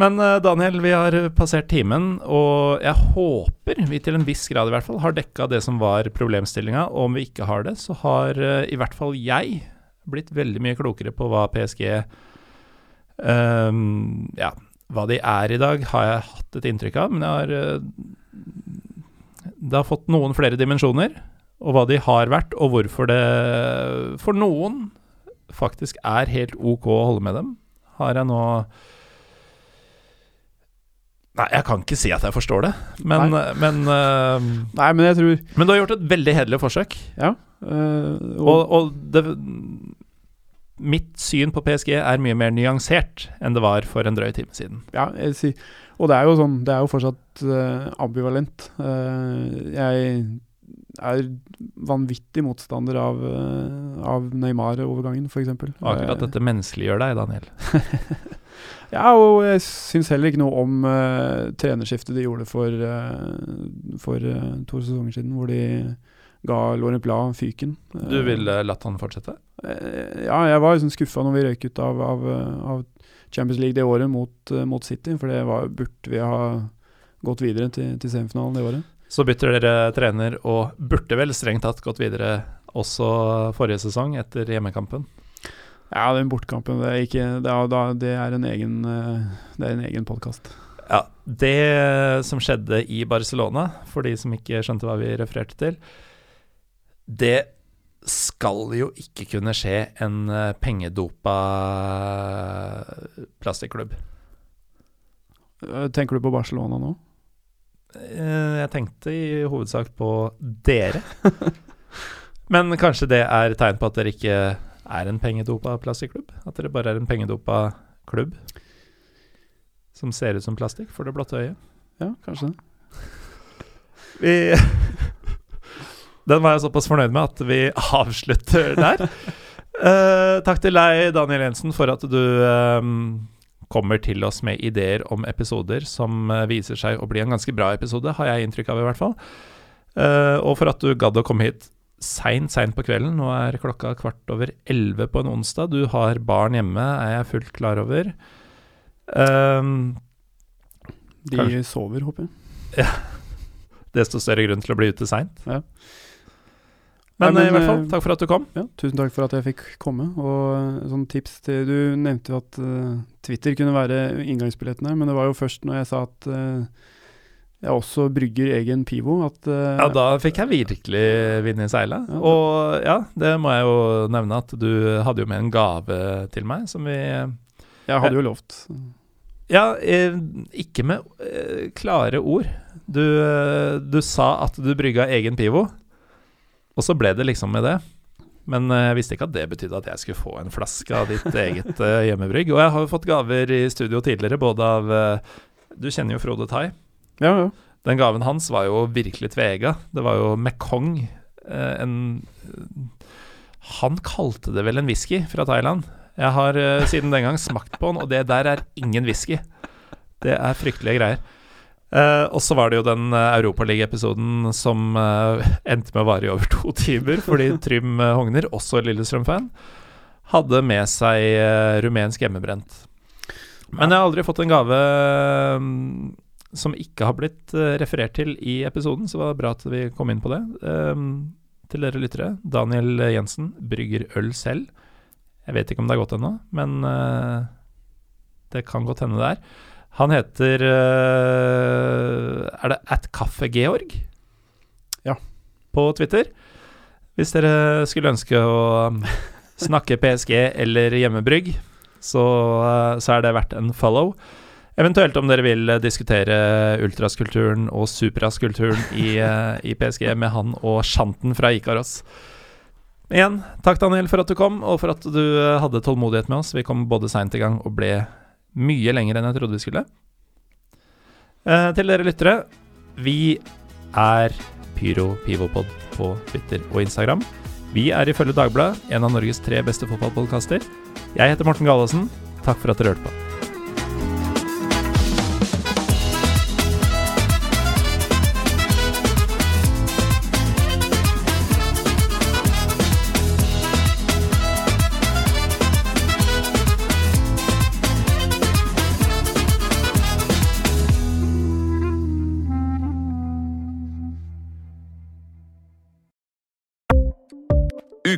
Speaker 1: Men eh, Daniel, vi har passert timen, og jeg håper vi til en viss grad i hvert fall har dekka det som var problemstillinga. Og om vi ikke har det, så har i hvert fall jeg blitt veldig mye klokere på hva PSG ehm, Ja, hva de er i dag, har jeg hatt et inntrykk av, men jeg har eh, Det har fått noen flere dimensjoner, og hva de har vært, og hvorfor det for noen faktisk er helt ok å holde med dem, har jeg nå Nei, jeg kan ikke si at jeg forstår det, men, men, uh,
Speaker 2: Nei, men jeg tror
Speaker 1: men du har gjort et veldig hederlig forsøk.
Speaker 2: Ja. Uh, og,
Speaker 1: Og, og det, mitt syn på PSG er mye mer nyansert enn det var for en drøy time siden.
Speaker 2: Ja, sier Og det er jo sånn Det er jo fortsatt uh, ambivalent. Uh, jeg er vanvittig motstander av, uh, av Neymar-overgangen, f.eks.
Speaker 1: Akkurat dette menneskeliggjør deg, Daniel.
Speaker 2: Ja, og jeg syns heller ikke noe om trenerskiftet de gjorde for, for to sesonger siden, hvor de ga Laurent Blas fyken.
Speaker 1: Du ville latt han fortsette?
Speaker 2: Eh, Ja, jeg var liksom skuffa når vi røyk ut av, av, eh, av Champions League det året mot, eh, mot City, for det var, burde vi ha gått videre til, til semifinalen det året.
Speaker 1: Så bytter dere trener og burde vel strengt tatt gått videre også forrige sesong, etter hjemmekampen.
Speaker 2: Ja, den bortkampen, det er, ikke, det er, det er en egen, eh, det er en egen podkast.
Speaker 1: Ja, Det som skjedde i Barcelona, for de som ikke skjønte hva vi refererte til, det skal jo ikke kunne skje en eh, pengedopa plastikklubb.
Speaker 2: Eh, Tenker du på Barcelona nå?
Speaker 1: Eh, Jeg tenkte i hovedsak på dere. Men kanskje det er tegn på at dere ikke er en pengedopa plastikklubb? At dere bare er en pengedopa klubb som ser ut som plastikk for det blotte øyet?
Speaker 2: Ja, kanskje det.
Speaker 1: Vi Den var jeg såpass fornøyd med at vi avslutter der. uh, takk til deg, Daniel Jensen, for at du um, kommer til oss med ideer om episoder som eh, viser seg å bli en ganske bra episode, har jeg inntrykk av i hvert fall. Uh, og for at du gadd å komme hit seint, seint på kvelden. Nå er klokka kvart over elleve på en onsdag. Du har barn hjemme, er jeg fullt klar over. Um,
Speaker 2: De
Speaker 1: Kanskje.
Speaker 2: sover, håper jeg. Ja.
Speaker 1: desto større grunn til å bli ute seint.
Speaker 2: Ja.
Speaker 1: Men,
Speaker 2: Nei, men,
Speaker 1: eh, i hvert fall,
Speaker 2: eh,
Speaker 1: takk for at du kom.
Speaker 2: Ja, tusen takk for at jeg fikk komme. Og eh, sånn tips til Du nevnte jo at uh, Twitter kunne være inngangsbilletten her, men det var jo først når jeg sa at uh, jeg også brygger egen Pivo, at uh,
Speaker 1: Ja, da fikk jeg virkelig vind i seilet.
Speaker 2: Ja.
Speaker 1: Og ja, det må jeg jo nevne at du hadde jo med en gave til meg som vi
Speaker 2: Jeg hadde jo lovt.
Speaker 1: Ja, ikke med klare ord. Du, du sa at du brygga egen pivo, og så ble det liksom med det. Men eh, jeg visste ikke at det betydde at jeg skulle få en flaske av ditt eget eh, hjemmebrygg. Og jeg har jo fått gaver i studio tidligere, både av eh, Du kjenner jo Frode Tai.
Speaker 2: Ja, ja.
Speaker 1: Den gaven hans var jo virkelig tvega. Det var jo Mekong. En Han kalte det vel en whisky fra Thailand. Jeg har siden den gang smakt på den, og det der er ingen whisky. Det er fryktelige greier. Eh, og så var det jo den uh, Europaliga-episoden som uh, endte med å vare i over to timer, fordi Trym uh, Hogner, også Lillestrøm-fan, hadde med seg eh, rumensk hjemmebrent. Men jeg har aldri fått en gave um, som ikke har blitt eh, referert til i episoden, så det var bra at vi kom inn på det. Um, til dere lyttere, Daniel Jensen brygger øl selv. Jeg vet ikke om det er godt ennå, men eh, det kan godt hende det er. Han heter eh, Er det at?
Speaker 2: Ja.
Speaker 1: På Twitter. Hvis dere skulle ønske å um, snakke PSG eller hjemmebrygg, så, eh, så er det verdt en follow. Eventuelt om dere vil diskutere ultraskulturen og supraskulturen i, eh, i PSG med han og Shanten fra Ikaros. Igjen, takk Daniel for at du kom, og for at du hadde tålmodighet med oss. Vi kom både seint i gang og ble mye lenger enn jeg trodde vi skulle. Eh, til dere lyttere, vi er Pyro Pivopod på Twitter og Instagram. Vi er ifølge Dagbladet en av Norges tre beste fotballpodkaster. Jeg heter Morten Galesen. Takk for at dere hørte på.